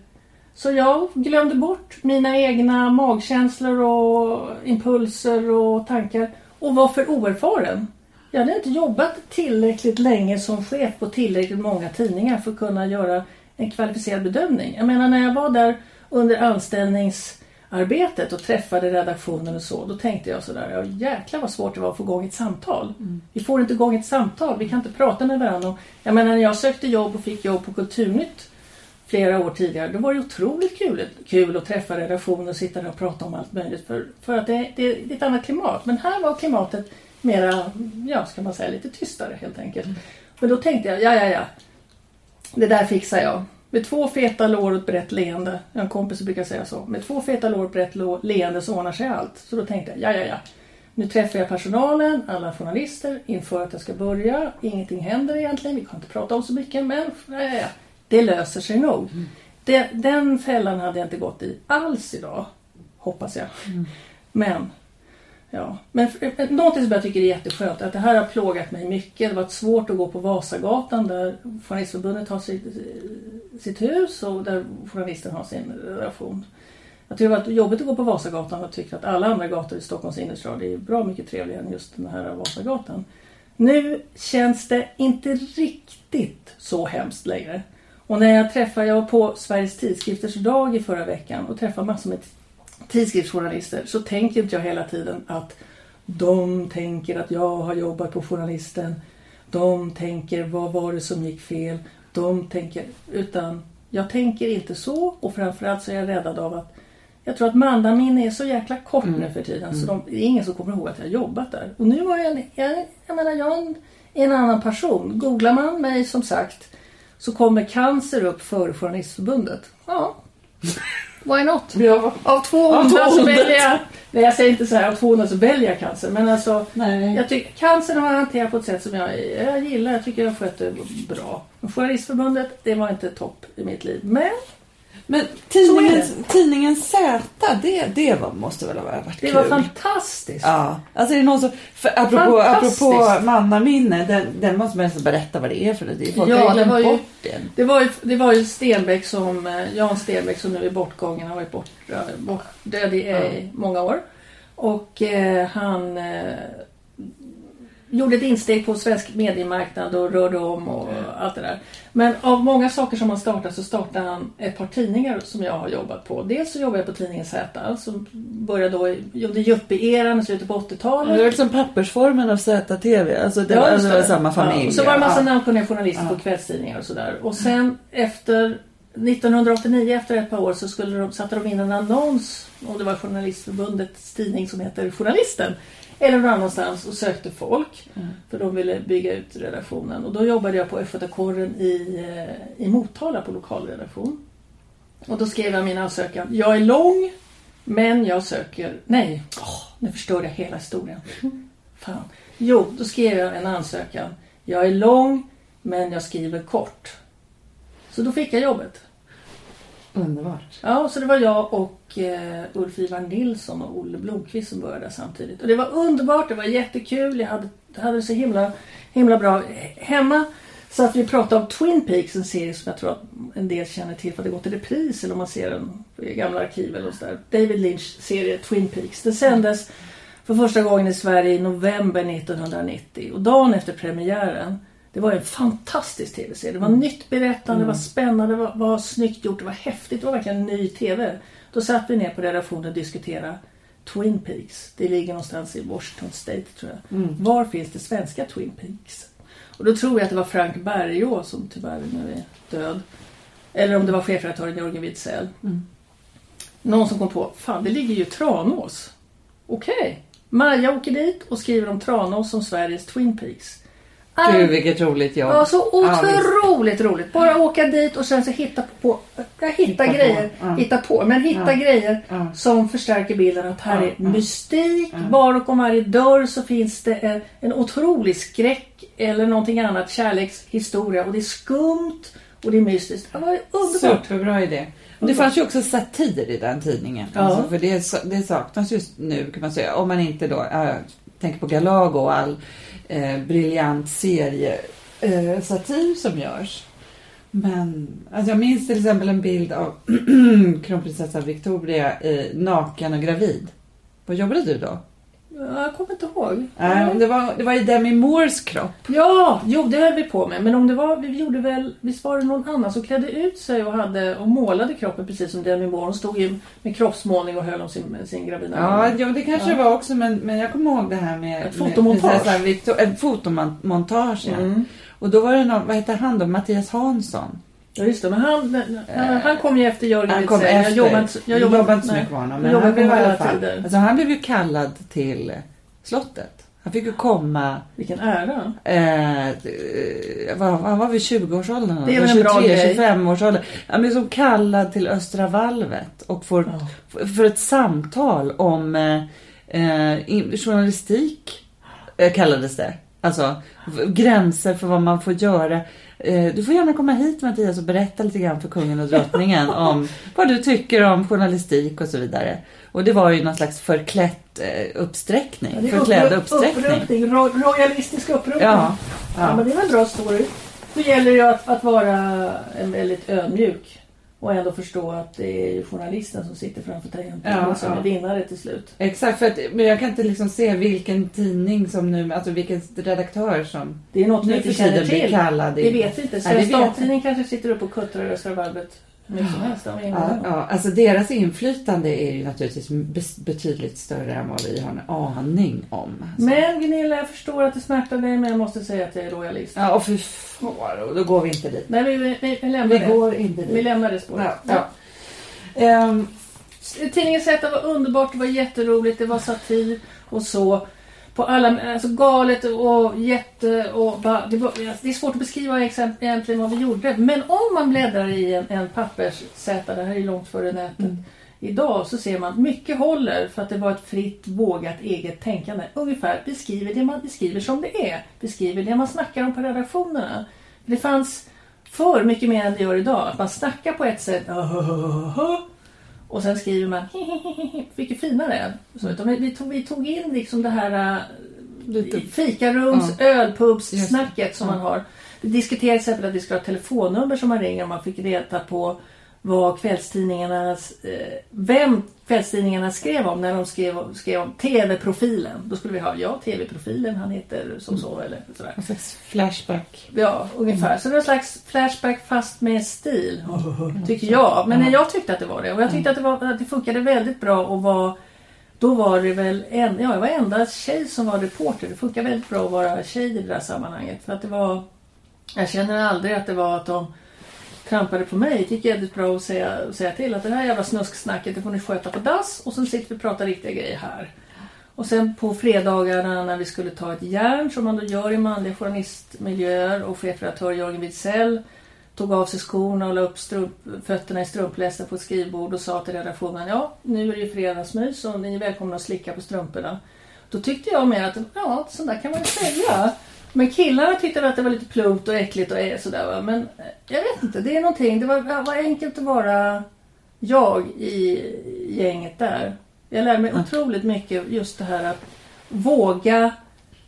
[SPEAKER 3] så jag glömde bort mina egna magkänslor och impulser och tankar och var för oerfaren. Jag hade inte jobbat tillräckligt länge som chef på tillräckligt många tidningar för att kunna göra en kvalificerad bedömning. Jag menar när jag var där under anställningsarbetet och träffade redaktionen och så, då tänkte jag sådär, ja jäklar vad svårt det var att få igång ett samtal. Vi får inte igång ett samtal, vi kan inte prata med varandra. Jag menar när jag sökte jobb och fick jobb på Kulturnytt flera år tidigare, då var det otroligt kul, kul att träffa redaktionen och sitta där och prata om allt möjligt. För, för att det, det, det är ett annat klimat. Men här var klimatet mera, ja ska man säga, lite tystare helt enkelt. Men då tänkte jag, ja ja ja, det där fixar jag. Med två feta lår och ett brett leende. En kompis brukar säga så. Med två feta lår och ett brett leende så ordnar sig allt. Så då tänkte jag, ja ja ja. Nu träffar jag personalen, alla journalister inför att jag ska börja. Ingenting händer egentligen. Vi kan inte prata om så mycket. Men ja, ja, ja. det löser sig nog. Det, den fällan hade jag inte gått i alls idag. Hoppas jag. Men Ja, men någonting som jag tycker är jätteskönt att det här har plågat mig mycket. Det har varit svårt att gå på Vasagatan där Journalistförbundet har sitt, sitt hus och där journalisten har sin redaktion. Jag tycker det har varit jobbigt att gå på Vasagatan och tyckt att alla andra gator i Stockholms innerstad är bra mycket trevligare än just den här Vasagatan. Nu känns det inte riktigt så hemskt längre. Och när jag träffar, jag var på Sveriges tidskrifters dag i förra veckan och träffade massor med tidskriftsjournalister så tänker inte jag hela tiden att De tänker att jag har jobbat på journalisten. De tänker vad var det som gick fel. De tänker, utan jag tänker inte så och framförallt så är jag räddad av att jag tror att mannaminne är så jäkla kort nu för tiden så de, det är ingen som kommer ihåg att jag har jobbat där. Och nu var jag, en- jag, jag menar jag är en, en annan person. Googlar man mig som sagt så kommer cancer upp före Journalistförbundet. Ja, [LAUGHS] why not?
[SPEAKER 2] Ja.
[SPEAKER 3] Av två onda så väljer jag, nej jag säger inte så här, av två onda så väljer jag cancer. Men alltså,
[SPEAKER 2] Nej.
[SPEAKER 3] jag tycker cancern har jag hanterat på ett sätt som jag, jag gillar. Jag tycker jag har skött det bra. Journalistförbundet, det var inte topp i mitt liv. Men
[SPEAKER 2] Men tidningen, Z, det, det var, måste väl ha varit
[SPEAKER 3] det
[SPEAKER 2] kul?
[SPEAKER 3] var fantastiskt.
[SPEAKER 2] Ja, alltså är det någon som, för apropå, apropå mannaminne, den, den måste man nästan berätta vad det är för det. Folk
[SPEAKER 3] Ja,
[SPEAKER 2] har
[SPEAKER 3] det var ju-
[SPEAKER 2] den.
[SPEAKER 3] Det var ju, det var ju Stenbeck som, eh, Jan Stenbeck som nu är bortgången. Han var ju bort, bort, död i eh, många år. Och eh, han eh, gjorde ett insteg på svensk mediemarknad och rörde om och allt det där. Men av många saker som han startade så startade han ett par tidningar som jag har jobbat på. Dels så jobbade jag på tidningen Z som började då under Yuppie-eran i slutet på
[SPEAKER 2] Det
[SPEAKER 3] 80-talet.
[SPEAKER 2] var liksom pappersformen av ZTV, alltså det, var,
[SPEAKER 3] just
[SPEAKER 2] alltså, det var samma familj.
[SPEAKER 3] Ja, och så var det massa
[SPEAKER 2] ja.
[SPEAKER 3] namnkunniga journalister
[SPEAKER 2] Ja.
[SPEAKER 3] på kvällstidningar och sådär. Och sen efter 1989, efter ett par år, så skulle de, satte de in en annons. Och det var Journalistförbundets tidning som heter Journalisten. Eller någon annanstans och sökte folk.
[SPEAKER 2] Mm.
[SPEAKER 3] För de ville bygga ut redaktionen. Och då jobbade jag på Östgötakorren i, eh, i Motala på lokalredaktion. Och då skrev jag min ansökan. Jag är lång, men jag söker... Nej, åh, nu förstör jag hela historien. [LAUGHS] Fan. Jo, då skrev jag en ansökan. Jag är lång, men jag skriver kort. Så då fick jag jobbet.
[SPEAKER 2] Underbart.
[SPEAKER 3] Ja, så det var jag och eh, Ulf Ivar Nilsson och Olle Blomqvist som började samtidigt. Och det var underbart, det var jättekul. Jag hade, hade det så himla, himla bra hemma. Så att vi pratade om Twin Peaks, en serie som jag tror att en del känner till för att det gått i repris eller om man ser den i gamla arkiv eller sådär. David Lynch serie Twin Peaks. Den sändes för första gången i Sverige i november 1990 och dagen efter premiären det var en fantastisk tv-serie. Det var nytt berättande, det var spännande, det var, var snyggt gjort, det var häftigt. Det var verkligen en ny tv. Då satt vi ner på redaktionen och diskuterade Twin Peaks. Det ligger någonstans i Washington State tror jag. Var finns det svenska Twin Peaks? Och då tror jag att det var Frank Bergå som tyvärr nu är död. Eller om det var chefredaktören Jörgen Widsell. Någon som kom på, fan det ligger ju Tranås. Okej. Maja åker dit och skriver om Tranås som Sveriges Twin Peaks.
[SPEAKER 2] Gud vilket roligt jobb.
[SPEAKER 3] Ja, så
[SPEAKER 2] Ja,
[SPEAKER 3] otroligt roligt. Bara åka dit och sen så hitta på, jag hitta,
[SPEAKER 2] Hitta på,
[SPEAKER 3] grejer,
[SPEAKER 2] ja.
[SPEAKER 3] hitta på, men hitta
[SPEAKER 2] Ja.
[SPEAKER 3] grejer
[SPEAKER 2] Ja.
[SPEAKER 3] som förstärker bilden att här
[SPEAKER 2] Ja,
[SPEAKER 3] är
[SPEAKER 2] ja.
[SPEAKER 3] mystik,
[SPEAKER 2] Ja.
[SPEAKER 3] bakom varje dörr så finns det en, otrolig skräck eller någonting annat, kärlekshistoria och det är skumt och det är mystiskt. Det var underbart.
[SPEAKER 2] Superbra idé. Det fanns ju också satir i den tidningen.
[SPEAKER 3] Ja.
[SPEAKER 2] Alltså, för det, det saknas just nu kan man säga. Om man inte då äh, tänker på Galago och all eh, briljant seriesatir eh, som görs. Men alltså jag minns till exempel en bild av [CLEARS THROAT] kronprinsessan Victoria eh, naken och gravid. Vad jobbade du då?
[SPEAKER 3] Ja, Jag kommer inte ihåg.
[SPEAKER 2] Nej, det, var, det var i Demi Moores kropp.
[SPEAKER 3] Ja, jo det höll vi på med. Men om det var, vi gjorde väl, visst var det någon annan som klädde ut sig och, hade, och målade kroppen precis som Demi Moore. Hon stod ju med kroppsmålning och höll om sin, sin gravida
[SPEAKER 2] Ja, ja det kanske det var också men, men jag kommer ihåg det här med...
[SPEAKER 3] Ett fotomontage.
[SPEAKER 2] Med prinsessan Victor, ett fotomontage, ja.
[SPEAKER 3] Mm.
[SPEAKER 2] Och då var det någon, vad hette han då? Mattias Hansson.
[SPEAKER 3] Ja just det, men han, han, han kom ju efter Jörgen
[SPEAKER 2] Han kom efter.
[SPEAKER 3] Jag jobbade inte,
[SPEAKER 2] jag jobbade inte så mycket med honom. Men
[SPEAKER 3] jobbade
[SPEAKER 2] han blev, i alla fall,
[SPEAKER 3] tider.
[SPEAKER 2] alltså han blev ju kallad till slottet. Han fick ju komma...
[SPEAKER 3] Vilken ära.
[SPEAKER 2] Eh, eh, vad, han var vid 20-årsåldern.
[SPEAKER 3] Det är väl en bra grej.
[SPEAKER 2] 25-årsåldern. Han blev som kallad till Östra valvet och får,
[SPEAKER 3] Ja.
[SPEAKER 2] för ett samtal om eh, eh, journalistik eh, kallades det. Alltså gränser för vad man får göra. Eh, du får gärna komma hit Mattias och berätta lite grann för kungen och drottningen [LAUGHS] om vad du tycker om journalistik och så vidare. Och det var ju någon slags förklätt eh, uppsträckning.
[SPEAKER 3] Ja,
[SPEAKER 2] förklädd uppsträckning.
[SPEAKER 3] Upprustning, ro, royalistisk upprustning.
[SPEAKER 2] Ja,
[SPEAKER 3] Ja, men
[SPEAKER 2] ja.
[SPEAKER 3] det är en bra story. Då gäller det ju att, att vara en väldigt ödmjuk och ändå förstå att det är journalisten som sitter framför tangentbordet
[SPEAKER 2] Ja,
[SPEAKER 3] som
[SPEAKER 2] ja.
[SPEAKER 3] är vinnare till slut.
[SPEAKER 2] Exakt, för att, men jag kan inte liksom se vilken tidning som nu, alltså vilken redaktör som
[SPEAKER 3] Det är något vi
[SPEAKER 2] nu
[SPEAKER 3] inte
[SPEAKER 2] för
[SPEAKER 3] känner
[SPEAKER 2] blir
[SPEAKER 3] till.
[SPEAKER 2] kallad.
[SPEAKER 3] Det vet vi inte.
[SPEAKER 2] Vet jag.
[SPEAKER 3] Damtidning kanske sitter upp och kuttrar i hur mycket som helst. av en
[SPEAKER 2] Ja, ja, alltså deras inflytande är ju naturligtvis betydligt större än vad vi har en aning om. Alltså.
[SPEAKER 3] Men Gunilla, jag förstår att det smärtar dig men jag måste säga att jag är royalist.
[SPEAKER 2] Ja, och för far, då går vi inte dit.
[SPEAKER 3] Nej, vi, vi, vi, lämnar
[SPEAKER 2] Vi
[SPEAKER 3] det.
[SPEAKER 2] går inte
[SPEAKER 3] Vi
[SPEAKER 2] dit.
[SPEAKER 3] lämnar det spåret.
[SPEAKER 2] Ja, ja. Ehm,
[SPEAKER 3] Tidningen Z var underbart, det var jätteroligt, det var satir och så. På alla, alltså galet och jätte och bara, det, var, det är svårt att beskriva egentligen vad vi gjorde. Men om man bläddrar i en, en papperssäta, det här är långt före nätet. Idag så ser man mycket håller för att det var ett fritt, vågat, eget tänkande. Ungefär beskriver det man beskriver som det är. Beskriver det man snackar om på redaktionerna. Det fanns för mycket mer än det gör idag. Att man snackar på ett sätt och sen skriver man vilket finare. Så, utan vi, vi, tog, vi tog in liksom det här äh,
[SPEAKER 2] Lite-
[SPEAKER 3] fikarums,
[SPEAKER 2] Ja.
[SPEAKER 3] ölpubs-snacket som
[SPEAKER 2] Ja.
[SPEAKER 3] man har. Vi diskuterade till exempel att vi skulle ha telefonnummer som man ringer om man fick reda på vad kvällstidningarnas, eh, vem kvällstidningarna skrev om när de skrev, skrev om TV-profilen. Då skulle vi ha, ja TV-profilen, han heter så så eller sådär.
[SPEAKER 2] någon slags flashback.
[SPEAKER 3] Ja, ungefär. Så det var en slags flashback fast med stil. Tycker jag. Men jag tyckte att det var det. Och jag tyckte att det, var, att det funkade väldigt bra och var då var det väl en, ja, jag var enda tjej som var reporter. Det funkar väldigt bra att vara tjej i det där sammanhanget. För att det var, jag känner aldrig att det var att de trampade på mig. Det gick jävligt bra att säga, säga till att det här jävla snusksnacket det får ni sköta på dass och sen sitter vi och pratar riktiga grejer här. Och sen på fredagarna när vi skulle ta ett järn som man då gör i manliga journalistmiljöer och chefredaktör Jörgen Widsell tog av sig skorna och la upp strump, fötterna i strumplästen på ett skrivbord och sa till redaktionen ja nu är det ju fredagsmys och ni är välkomna att slicka på strumporna. Då tyckte jag med att ja så där kan man ju säga. Men killarna tyckte att det var lite plumpt och äckligt och är sådär va. Men eh, jag vet inte, det är någonting. Det var, var enkelt att vara jag i gänget där. Jag lärde mig otroligt mycket just det här att våga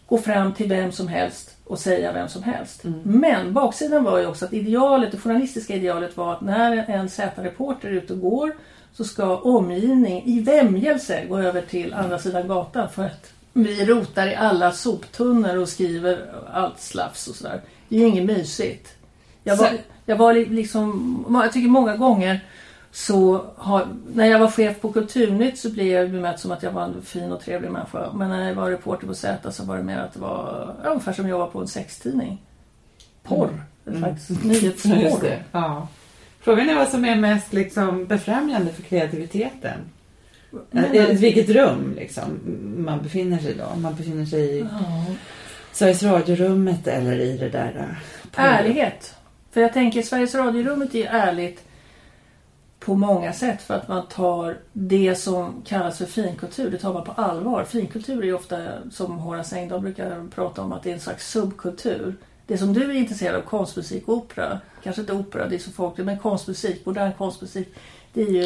[SPEAKER 3] gå fram till vem som helst och säga vem som helst. Men baksidan var ju också att idealet, det journalistiska idealet var att när en Z-reporter är ute och går så ska omgivning i vämjelse gå över till andra sidan gatan för att vi rotar i alla soptunnor och skriver allt slafs och sådär. Det är ju inget mysigt. Jag var, jag var li- liksom, jag tycker många gånger så har, när jag var chef på Kulturnytt så blev jag bemött som att jag var en fin och trevlig människa. Men när jag var reporter på Z så var det mer att det var ungefär som jag var på en sextidning. Porr. Slags
[SPEAKER 2] Just
[SPEAKER 3] nyhetsporr. [LAUGHS]
[SPEAKER 2] Ja. Frågan är vad som är mest liksom, befrämjande för kreativiteten.
[SPEAKER 3] Men-
[SPEAKER 2] Vilket rum liksom, man befinner sig i då. Man befinner sig i
[SPEAKER 3] Ja.
[SPEAKER 2] Sveriges Radio-rummet eller i det där... eh, på-
[SPEAKER 3] Ärlighet. För jag tänker Sveriges Radio-rummet är ärligt på många sätt för att man tar det som kallas för finkultur, det tar man på allvar. Finkultur är ju ofta, som Horace Engdahl brukar prata om, att det är en slags subkultur. Det som du är intresserad av, konstmusik och opera, kanske inte opera, det är så folkligt, men konstmusik, modern konstmusik, det är ju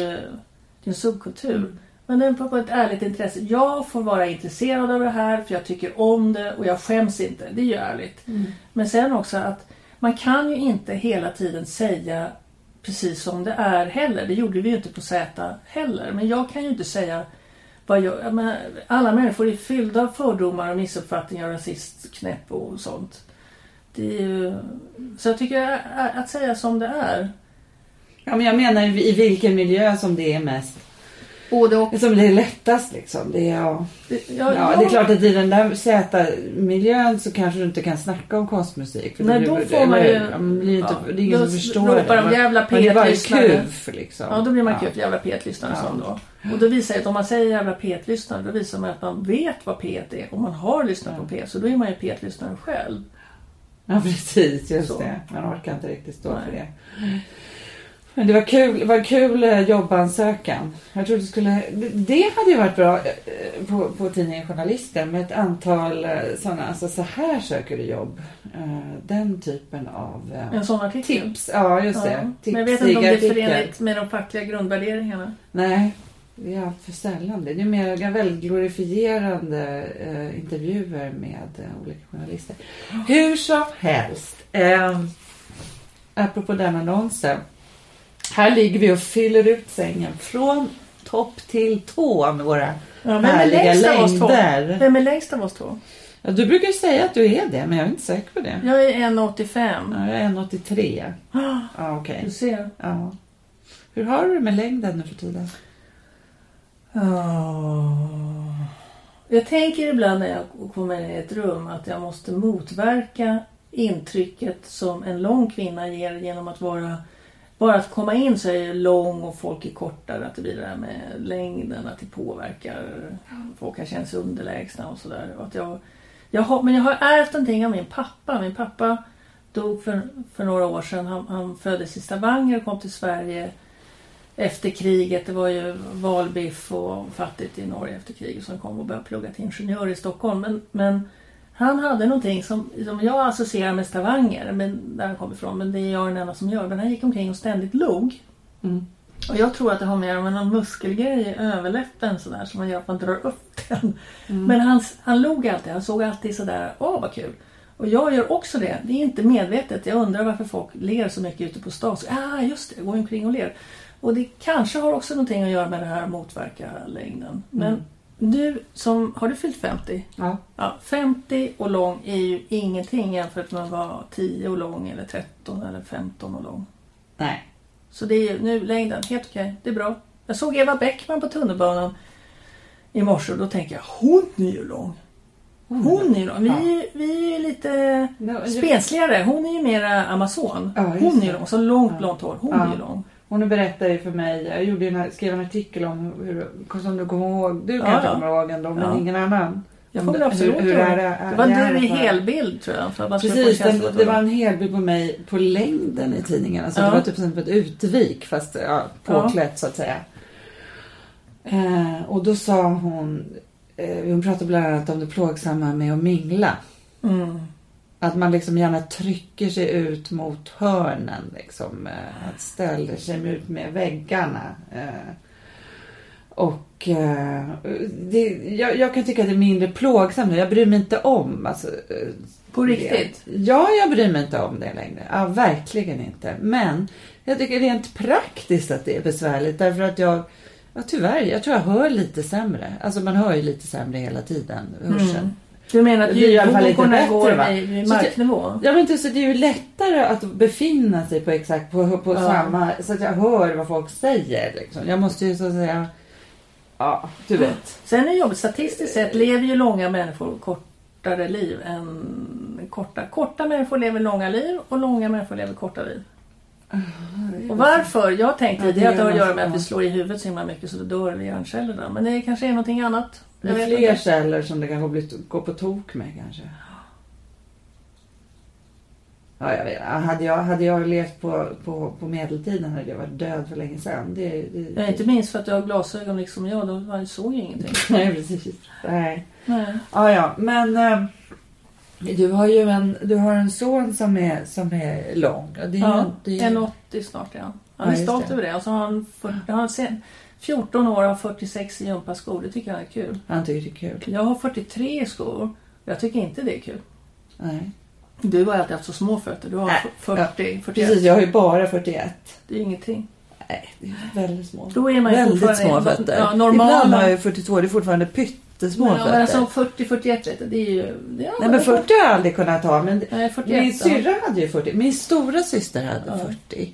[SPEAKER 3] det är en subkultur. Men det är på ett ärligt intresse. Jag får vara intresserad av det här för jag tycker om det och jag skäms inte. Det är ju ärligt. Men sen också att man kan ju inte hela tiden säga precis som det är heller. Det gjorde vi ju inte på Z heller. Men jag kan ju inte säga vad jag, menar, alla människor är fyllda av fördomar och missuppfattningar och rasistknäpp och sånt. Det är ju, så jag tycker att, säga som det är.
[SPEAKER 2] Ja, men jag menar i vilken miljö som det är mest...
[SPEAKER 3] Både och.
[SPEAKER 2] Som det är lättast liksom. Det är, ja.
[SPEAKER 3] Det,
[SPEAKER 2] Ja, det är klart att i den där Z-miljön så kanske du inte kan snacka om konstmusik. För
[SPEAKER 3] Nej,
[SPEAKER 2] det
[SPEAKER 3] då
[SPEAKER 2] blir-
[SPEAKER 3] får man ju-
[SPEAKER 2] eller- ja, man blir inte,
[SPEAKER 3] ja,
[SPEAKER 2] det är ingen
[SPEAKER 3] då
[SPEAKER 2] som förstår
[SPEAKER 3] ropar de jävla
[SPEAKER 2] Man är bara
[SPEAKER 3] P1-lyssnare.
[SPEAKER 2] kuf liksom.
[SPEAKER 3] Ja, då blir man
[SPEAKER 2] Ja.
[SPEAKER 3] kul. Jävla P1-lyssnare
[SPEAKER 2] Ja.
[SPEAKER 3] som då. Och då visar det att om man säger jävla P1-lyssnare då visar man att man vet vad P1 är. Och man har lyssnat på P1 så då är man ju P1-lyssnare själv.
[SPEAKER 2] Ja, precis. Just
[SPEAKER 3] Så.
[SPEAKER 2] det. Man orkar inte riktigt stå
[SPEAKER 3] Nej.
[SPEAKER 2] för det. Men det var kul, det var kul eh, jobbansökan. Jag trodde det skulle... det- Det hade ju varit bra eh, på, på tidningen Journalisten med ett antal eh, sådana, alltså så här söker du jobb. Den typen av
[SPEAKER 3] En sån artikel.
[SPEAKER 2] tips. Ja, just
[SPEAKER 3] Ja.
[SPEAKER 2] det.
[SPEAKER 3] Men jag vet inte om det är förenligt med de fackliga grundvärderingarna.
[SPEAKER 2] Nej, det är allt för sällan. Det är ju mer väldigt glorifierande intervjuer med olika journalister. Hur som helst. Eh, apropå den annonsen. Här ligger vi och fyller ut sängen från topp till tå med våra
[SPEAKER 3] Ja,
[SPEAKER 2] härliga längder.
[SPEAKER 3] Vem är längst av oss två?
[SPEAKER 2] Ja, du brukar ju säga att du är det, men jag är inte säker på det.
[SPEAKER 3] Jag är 1,85.
[SPEAKER 2] Ja, jag är 1,83. [GASPS] Ja, okej.
[SPEAKER 3] Du ser.
[SPEAKER 2] Ja. Hur har du det med längden nu för tiden?
[SPEAKER 3] Ja. Jag tänker ibland när jag kommer in i ett rum att jag måste motverka intrycket som en lång kvinna ger genom att vara bara att komma in så är lång och folk är kortare. Att det blir det där med längden, att det påverkar. Folk kan känna sig underlägsna och sådär. Jag, jag har, men jag har ärvt någonting av min pappa. Min pappa dog för, för några år sedan. Han, han föddes i Stavanger och kom till Sverige efter kriget. Det var ju valbiff och fattigt i Norge efter kriget. Så han kom och började plugga till ingenjör i Stockholm. Men, men han hade någonting som, som jag associerar med Stavanger, men, där han kom ifrån. Men det är jag den enda som gör. Men han gick omkring och ständigt log.
[SPEAKER 2] Mm.
[SPEAKER 3] Och jag tror att det har med med någon muskelgrej i överläppen sådär som man gör att man drar upp den. Men han, han log alltid. Han såg alltid sådär, åh vad kul. Och jag gör också det. Det är inte medvetet. Jag undrar varför folk ler så mycket ute på stan. Så, ah, just det, jag går omkring och ler. Och det kanske har också någonting att göra med det här att motverka längden. Men du som, har du fyllt 50?
[SPEAKER 2] Ja.
[SPEAKER 3] Ja, 50 och lång är ju ingenting jämfört med att vara 10 och lång eller 13 eller 15 och lång.
[SPEAKER 2] Nej.
[SPEAKER 3] Så det är ju nu längden, helt okej. Det är bra. Jag såg Eva Bäckman på tunnelbanan i morse och då tänkte jag, hon är ju lång. Hon är ju lång. Vi, ju- vi är lite spensligare. Hon är ju mera amazon.
[SPEAKER 2] Ja,
[SPEAKER 3] hon är ju lång. Så långt
[SPEAKER 2] Ja.
[SPEAKER 3] blont hår. Hon
[SPEAKER 2] Ja.
[SPEAKER 3] är ju lång.
[SPEAKER 2] Hon berättade ju för mig, jag gjorde en, skrev en artikel om hur, som du kommer ihåg, du
[SPEAKER 3] Ja,
[SPEAKER 2] kanske
[SPEAKER 3] ja.
[SPEAKER 2] kommer ihåg ändå, men
[SPEAKER 3] Ja.
[SPEAKER 2] ingen annan.
[SPEAKER 3] Jag
[SPEAKER 2] det-
[SPEAKER 3] absolut
[SPEAKER 2] hur, hur är
[SPEAKER 3] det.
[SPEAKER 2] det,
[SPEAKER 3] Det var du i helbild tror jag. För
[SPEAKER 2] Precis,
[SPEAKER 3] få en känsla
[SPEAKER 2] det, det var en hel bild på mig på längden i tidningen. Alltså
[SPEAKER 3] Ja.
[SPEAKER 2] Det var typ som ett utvik fast ja, påklätt så att säga. Eh, och då sa hon, eh, hon pratade bland annat om det plågsamma med att mingla.
[SPEAKER 3] Mm.
[SPEAKER 2] Att man liksom gärna trycker sig ut mot hörnen. Liksom, eh, att ställer sig ut med väggarna. Eh, och eh, det, jag, jag kan tycka att det är mindre plågsamt nu. Jag bryr mig inte om. Alltså,
[SPEAKER 3] På riktigt?
[SPEAKER 2] det. Ja, jag bryr mig inte om det längre. Ja, verkligen inte. Men jag tycker rent praktiskt att det är besvärligt. Därför att jag, ja tyvärr, jag tror jag hör lite sämre. Alltså man hör ju lite sämre hela tiden, hörseln.
[SPEAKER 3] Mm. Du menar att ljudvågorna går
[SPEAKER 2] va?
[SPEAKER 3] vid, marknivå?
[SPEAKER 2] Ja men så det är ju lättare att befinna sig på exakt på, på
[SPEAKER 3] Ja.
[SPEAKER 2] samma, så att jag hör vad folk säger liksom. Jag måste ju så att säga, ja du vet.
[SPEAKER 3] Sen är det jobbigt. Statistiskt sett lever ju långa människor kortare liv än korta. Korta människor lever långa liv och långa människor lever korta liv. Och varför? Jag tänkte
[SPEAKER 2] Ja,
[SPEAKER 3] det,
[SPEAKER 2] det
[SPEAKER 3] har att
[SPEAKER 2] gör
[SPEAKER 3] göra med att vi slår i huvudet så himla mycket så det dör hjärncellerna. Men det kanske är någonting annat.
[SPEAKER 2] Det
[SPEAKER 3] Jag
[SPEAKER 2] är fler källor som det kan bli, gå på tok med kanske. Ja, jag vet. Hade jag, hade jag levt på, på, på medeltiden hade jag varit död för länge sedan. Det, det,
[SPEAKER 3] Ja, inte minst för att du har glasögon liksom jag. Då man såg ju ingenting. [LAUGHS]
[SPEAKER 2] Nej, precis. Nej.
[SPEAKER 3] Nej.
[SPEAKER 2] Ja, ja, men eh, du har ju en, du har en son som är, som är lång. Och Det är
[SPEAKER 3] Ja,
[SPEAKER 2] inte- det är ju-
[SPEAKER 3] 1,80 snart ja. Han
[SPEAKER 2] Ja,
[SPEAKER 3] är
[SPEAKER 2] just
[SPEAKER 3] stolt över det. Och så har han, 40, han har sen, 14 år och har 46 i gympaskor. Det tycker han är kul.
[SPEAKER 2] Han tycker det är kul.
[SPEAKER 3] Jag har 43 i skor. Jag tycker inte det är kul.
[SPEAKER 2] Nej.
[SPEAKER 3] Du har alltid haft så små fötter. Du har
[SPEAKER 2] Nej,
[SPEAKER 3] 40, 41.
[SPEAKER 2] Precis, jag har ju bara 41.
[SPEAKER 3] Det är ingenting.
[SPEAKER 2] Nej, det är väldigt små.
[SPEAKER 3] Då är man ju
[SPEAKER 2] väldigt små fötter.
[SPEAKER 3] Ja, normala.
[SPEAKER 2] Ibland har jag ju 42, det är fortfarande pyttesmå
[SPEAKER 3] Men, ja,
[SPEAKER 2] fötter.
[SPEAKER 3] men alltså 40-41 vet du, det är ju... Det är,
[SPEAKER 2] Nej men 40 har jag aldrig kunnat ha. Men
[SPEAKER 3] Nej, 41.
[SPEAKER 2] min syrra hade ju 40. Min stora syster hade
[SPEAKER 3] Ja.
[SPEAKER 2] 40.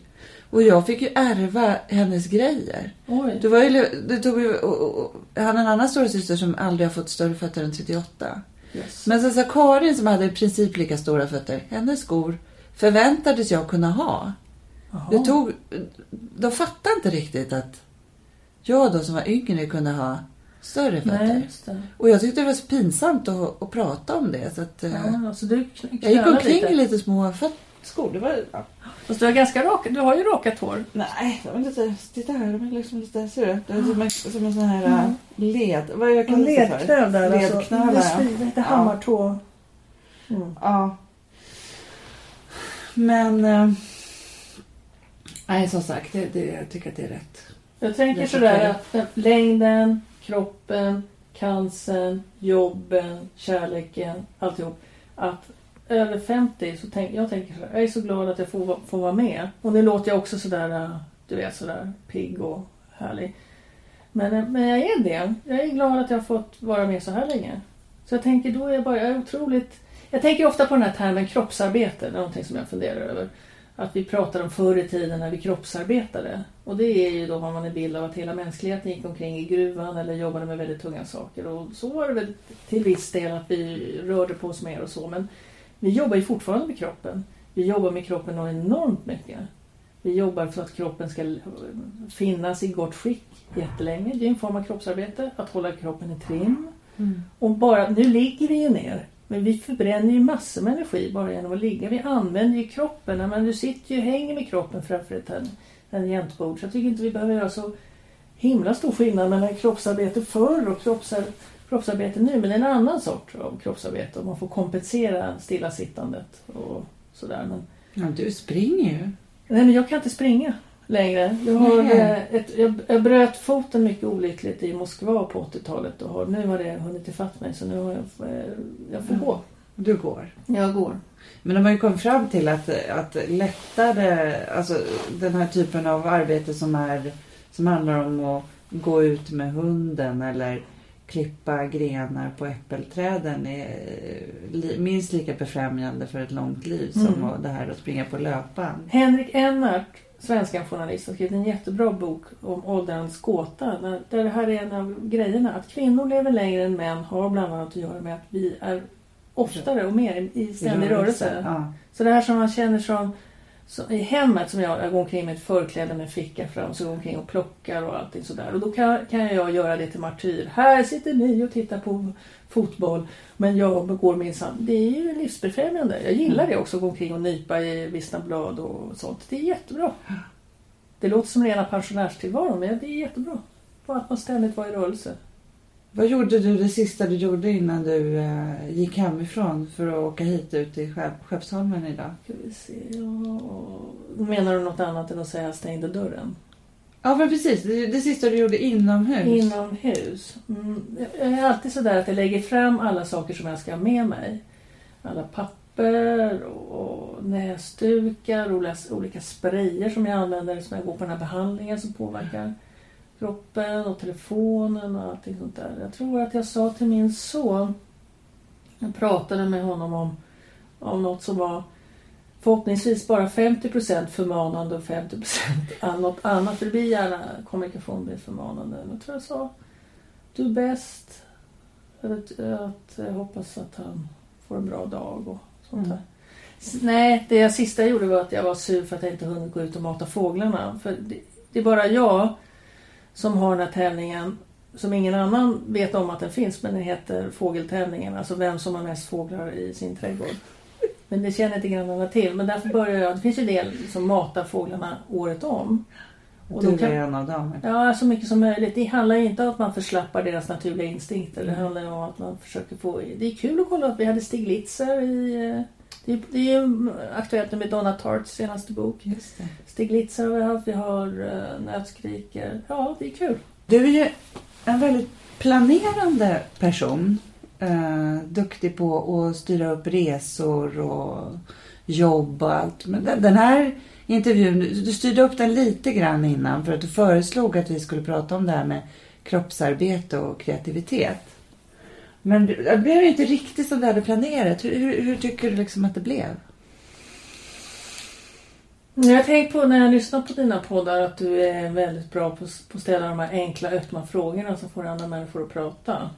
[SPEAKER 2] Och jag fick ju ärva hennes grejer.
[SPEAKER 3] Oj.
[SPEAKER 2] Det var ju, det tog ju, och, och, och, jag hade en annan stora syster som aldrig har fått större fötter än 38.
[SPEAKER 3] Yes.
[SPEAKER 2] Men sen så Karin som hade i princip lika stora fötter, hennes skor förväntades jag kunna ha. Det tog, de fattade inte riktigt att jag då som var yngre kunde ha större fötter.
[SPEAKER 3] Nej.
[SPEAKER 2] Och jag tyckte det var så pinsamt att, att prata om det. Så att, eh,
[SPEAKER 3] Ja, alltså du
[SPEAKER 2] jag gick omkring
[SPEAKER 3] lite.
[SPEAKER 2] i lite små föt- skor. Det var, ja.
[SPEAKER 3] Fast du har ganska rak, du har ju rakat hår.
[SPEAKER 2] Nej, de är lite, titta här, de är liksom lite, ser du? Det är som en, som en sån här äh, led, vad jag kallar det för?
[SPEAKER 3] Ledknöl där alltså.
[SPEAKER 2] Ledknölar,
[SPEAKER 3] Det
[SPEAKER 2] ja.
[SPEAKER 3] lite
[SPEAKER 2] Ja.
[SPEAKER 3] hammartå. Mm.
[SPEAKER 2] Ja. Men, eh, nej som sagt, det, det, jag tycker att det är rätt.
[SPEAKER 3] Jag tänker
[SPEAKER 2] är
[SPEAKER 3] sådär att eh, längden, kroppen, cancern, jobben, kärleken, alltihop. Att över 50 så tänk, jag tänker sådär, jag är så glad att jag får, får vara med. Och nu låter jag också sådär, äh, du vet sådär pigg och härlig. Men, äh, men jag är det. Jag är glad att jag har fått vara med så här länge. Så jag tänker då är jag bara, jag är otroligt... Jag tänker ofta på den här termen kroppsarbete, det är någonting som jag funderar över. att vi pratade om förr i tiden när vi kroppsarbetade. Och det är ju då har man en bild av att hela mänskligheten gick omkring i gruvan eller jobbade med väldigt tunga saker. Och så var det väl till viss del att vi rörde på oss mer och så. Men vi jobbar ju fortfarande med kroppen. Vi jobbar med kroppen och enormt mycket. Vi jobbar för att kroppen ska finnas i gott skick jättelänge. Det är en form av kroppsarbete, att hålla kroppen i trim. Och bara, nu ligger vi ju ner. Men vi förbränner ju massor med energi bara genom att ligga. Vi använder ju kroppen. Men du sitter ju och hänger med kroppen framför ett tangentbord. Så jag tycker inte vi behöver göra så himla stor skillnad mellan kroppsarbete förr och kroppsar, kroppsarbete nu. Men en annan sort av kroppsarbete. Och man får kompensera stillasittandet och sådär. Men,
[SPEAKER 2] Ja, du springer ju.
[SPEAKER 3] nej, men jag kan inte springa längre. Jag, har, eh, ett, jag, jag bröt foten mycket olyckligt i Moskva på 80-talet. Och har, nu har det hunnit ifatt mig. Så nu har jag, eh, jag får gå.
[SPEAKER 2] Du går.
[SPEAKER 3] Jag går.
[SPEAKER 2] Men de har ju kommit fram till att, att lättare, alltså den här typen av arbete som, är, som handlar om att gå ut med hunden eller klippa grenar på äppelträden är li, minst lika befrämjande för ett långt liv som
[SPEAKER 3] Mm.
[SPEAKER 2] att- det här att springa på löpan.
[SPEAKER 3] Henrik Ennart, svenska journalist, har skrivit en jättebra bok om åldrandets gåta. Där det här är en av grejerna. Att kvinnor lever längre än män har bland annat att göra med att vi är oftare och mer i- ständig rörelse.
[SPEAKER 2] Ja.
[SPEAKER 3] Så det här som man känner som, så, i hemmet som jag, jag går omkring med ett förkläde med ficka fram så går jag omkring och plockar och allting sådär. Och då kan, kan jag göra det till martyr. Här sitter ni och tittar på fotboll men jag går minsann. Det är ju livsbefrämjande. Jag gillar det också att gå omkring och nypa i vissna blad och sånt. Det är jättebra. Det låter som rena pensionärstillvaron men det är jättebra. Bara att man ständigt var i rörelse.
[SPEAKER 2] Vad gjorde du det sista du gjorde innan du eh, gick hemifrån för att åka hit ut till Skepp- Skeppsholmen idag?
[SPEAKER 3] Ska vi se. Ja. Menar du något annat än att säga stängde dörren?
[SPEAKER 2] Ja, men precis. Det, det sista du gjorde inomhus.
[SPEAKER 3] Inomhus. Mm. Jag är alltid sådär att jag lägger fram alla saker som jag ska ha med mig. Alla papper och näsdukar, olika, olika sprayer som jag använder som jag går på den här behandlingen som påverkar kroppen och telefonen och allting sånt där. Jag tror att jag sa till min son, jag pratade med honom om, om något som var förhoppningsvis bara 50% förmanande och 50% an- något annat. För det blir gärna, kommunikation blir förmanande. Men jag tror jag sa du är bäst. Att, att jag hoppas att han får en bra dag och sånt där. S- Nej, det jag sista jag gjorde var att jag var sur för att jag inte hunnit gå ut och mata fåglarna. För det, det är bara jag som har den här tävlingen som ingen annan vet om att den finns men den heter fågeltävlingen. Alltså vem som har mest fåglar i sin trädgård. Men det känner inte grannarna till. Men därför börjar jag, det finns ju del som matar fåglarna året om. Och
[SPEAKER 2] du är en av dem.
[SPEAKER 3] Ja, så mycket som möjligt. Det handlar inte om att man förslappar deras naturliga instinkter. Det handlar om att man försöker få... Det är kul att kolla att vi hade Stiglitzer i... eh, Det är, det är aktuellt nu med Donna Tarts senaste bok.
[SPEAKER 2] Det.
[SPEAKER 3] Stiglitzer har vi haft, vi har uh, nötskriker. Ja, det är kul.
[SPEAKER 2] Du är ju en väldigt planerande person. Eh, duktig på att styra upp resor och jobb och allt. Men den, här intervjun, du, du styrde upp den lite grann innan för att du föreslog att vi skulle prata om det här med kroppsarbete och kreativitet. Men det blev ju inte riktigt som du hade planerat. Hur, hur, hur tycker du liksom att det blev?
[SPEAKER 3] Jag har tänkt på när jag lyssnar på dina poddar att du är väldigt bra på, på att ställa de här enkla öppna frågorna som får andra människor att prata.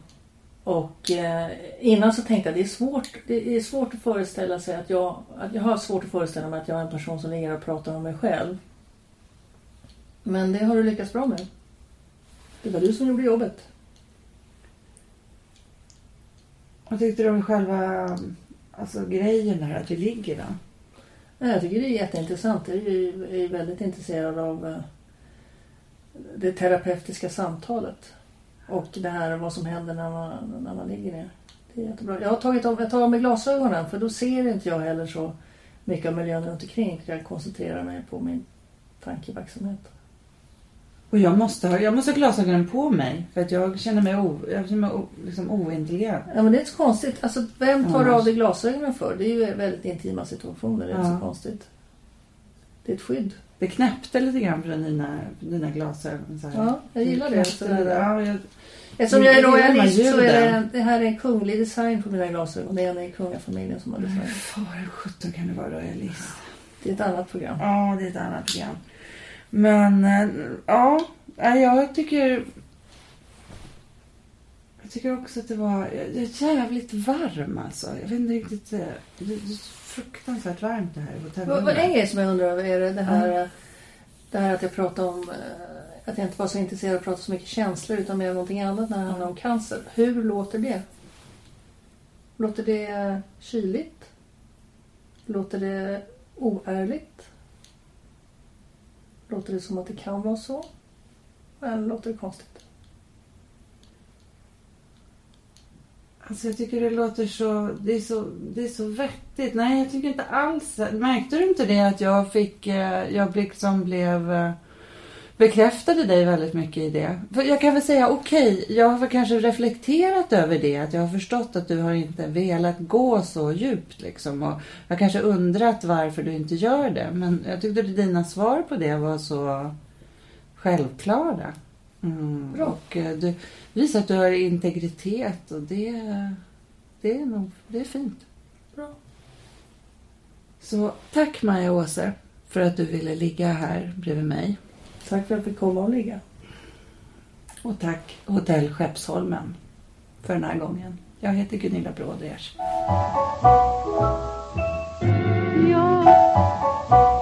[SPEAKER 3] Och eh, innan så tänkte jag det är svårt, det är svårt att föreställa sig att jag, att jag har svårt att föreställa mig att jag är en person som ligger och pratar om mig själv. Men det har du lyckats bra med. Det var du som gjorde jobbet.
[SPEAKER 2] Vad tyckte du om själva alltså, grejen här att vi ligger då?
[SPEAKER 3] Jag tycker det är jätteintressant. Jag är väldigt intresserad av eh, det terapeutiska samtalet. Och det här vad som händer när man, när man ligger ner. Det är jättebra. Jag har tagit av, jag tar av mig glasögonen för då ser inte jag heller så mycket av miljön runt omkring. Jag koncentrerar mig på min tankeverksamhet.
[SPEAKER 2] Och jag måste, ha, jag måste ha glasögonen på mig för att jag känner mig, o, jag känner mig o, liksom ointelligent.
[SPEAKER 3] Ja, men det är inte så konstigt. Alltså, vem tar
[SPEAKER 2] Annars.
[SPEAKER 3] av dig glasögonen för? Det är ju väldigt intima situationer. Det är inte
[SPEAKER 2] Ja.
[SPEAKER 3] så konstigt. Det är ett skydd.
[SPEAKER 2] Det knäppte lite grann från dina, dina glasögon. Så här.
[SPEAKER 3] Ja, jag gillar det. Sådär.
[SPEAKER 2] lite. Ja, jag,
[SPEAKER 3] Eftersom
[SPEAKER 2] Det-
[SPEAKER 3] jag är
[SPEAKER 2] det
[SPEAKER 3] royalist så är det, det här är en kunglig design på mina glasögon. Det är en i kungafamiljen som har designat.
[SPEAKER 2] Far sjutton kan du vara royalist.
[SPEAKER 3] Det är ett annat program.
[SPEAKER 2] Ja, det är ett annat program. Men eh, ja, jag tycker... Jag tycker också att det var jävligt varm alltså. Jag vet inte riktigt. eh, Det är fruktansvärt varmt det här hotellet.
[SPEAKER 3] Vad, vad är det som jag undrar över? Är det det här, det här att jag pratar om att jag inte var så intresserad av att prata så mycket känslor utan mer någonting annat när det handlar om cancer. Hur låter det? Låter det kyligt? Låter det oärligt? Låter det som att det kan vara så? Eller låter det konstigt?
[SPEAKER 2] Alltså jag tycker det låter så det, är så... det är så vettigt. Nej, jag tycker inte alls... Märkte du inte det att jag fick... Eh, jag liksom blev... Eh, Bekräftade dig väldigt mycket i det. För jag kan väl säga okej, jag har kanske reflekterat över det. Att jag har förstått att du har inte velat gå så djupt liksom. Och jag kanske undrat varför du inte gör det. Men jag tyckte att dina svar på det var så självklara. Mm.
[SPEAKER 3] Bra.
[SPEAKER 2] Och eh, du visar att du har integritet och det, det är nog det är fint.
[SPEAKER 3] Bra.
[SPEAKER 2] Så tack Maja Åse för att du ville ligga här bredvid mig.
[SPEAKER 3] Tack för att jag fick komma och ligga.
[SPEAKER 2] Och tack Hotell Skeppsholmen för den här gången. Jag heter Gunilla Bråders.
[SPEAKER 4] Ja.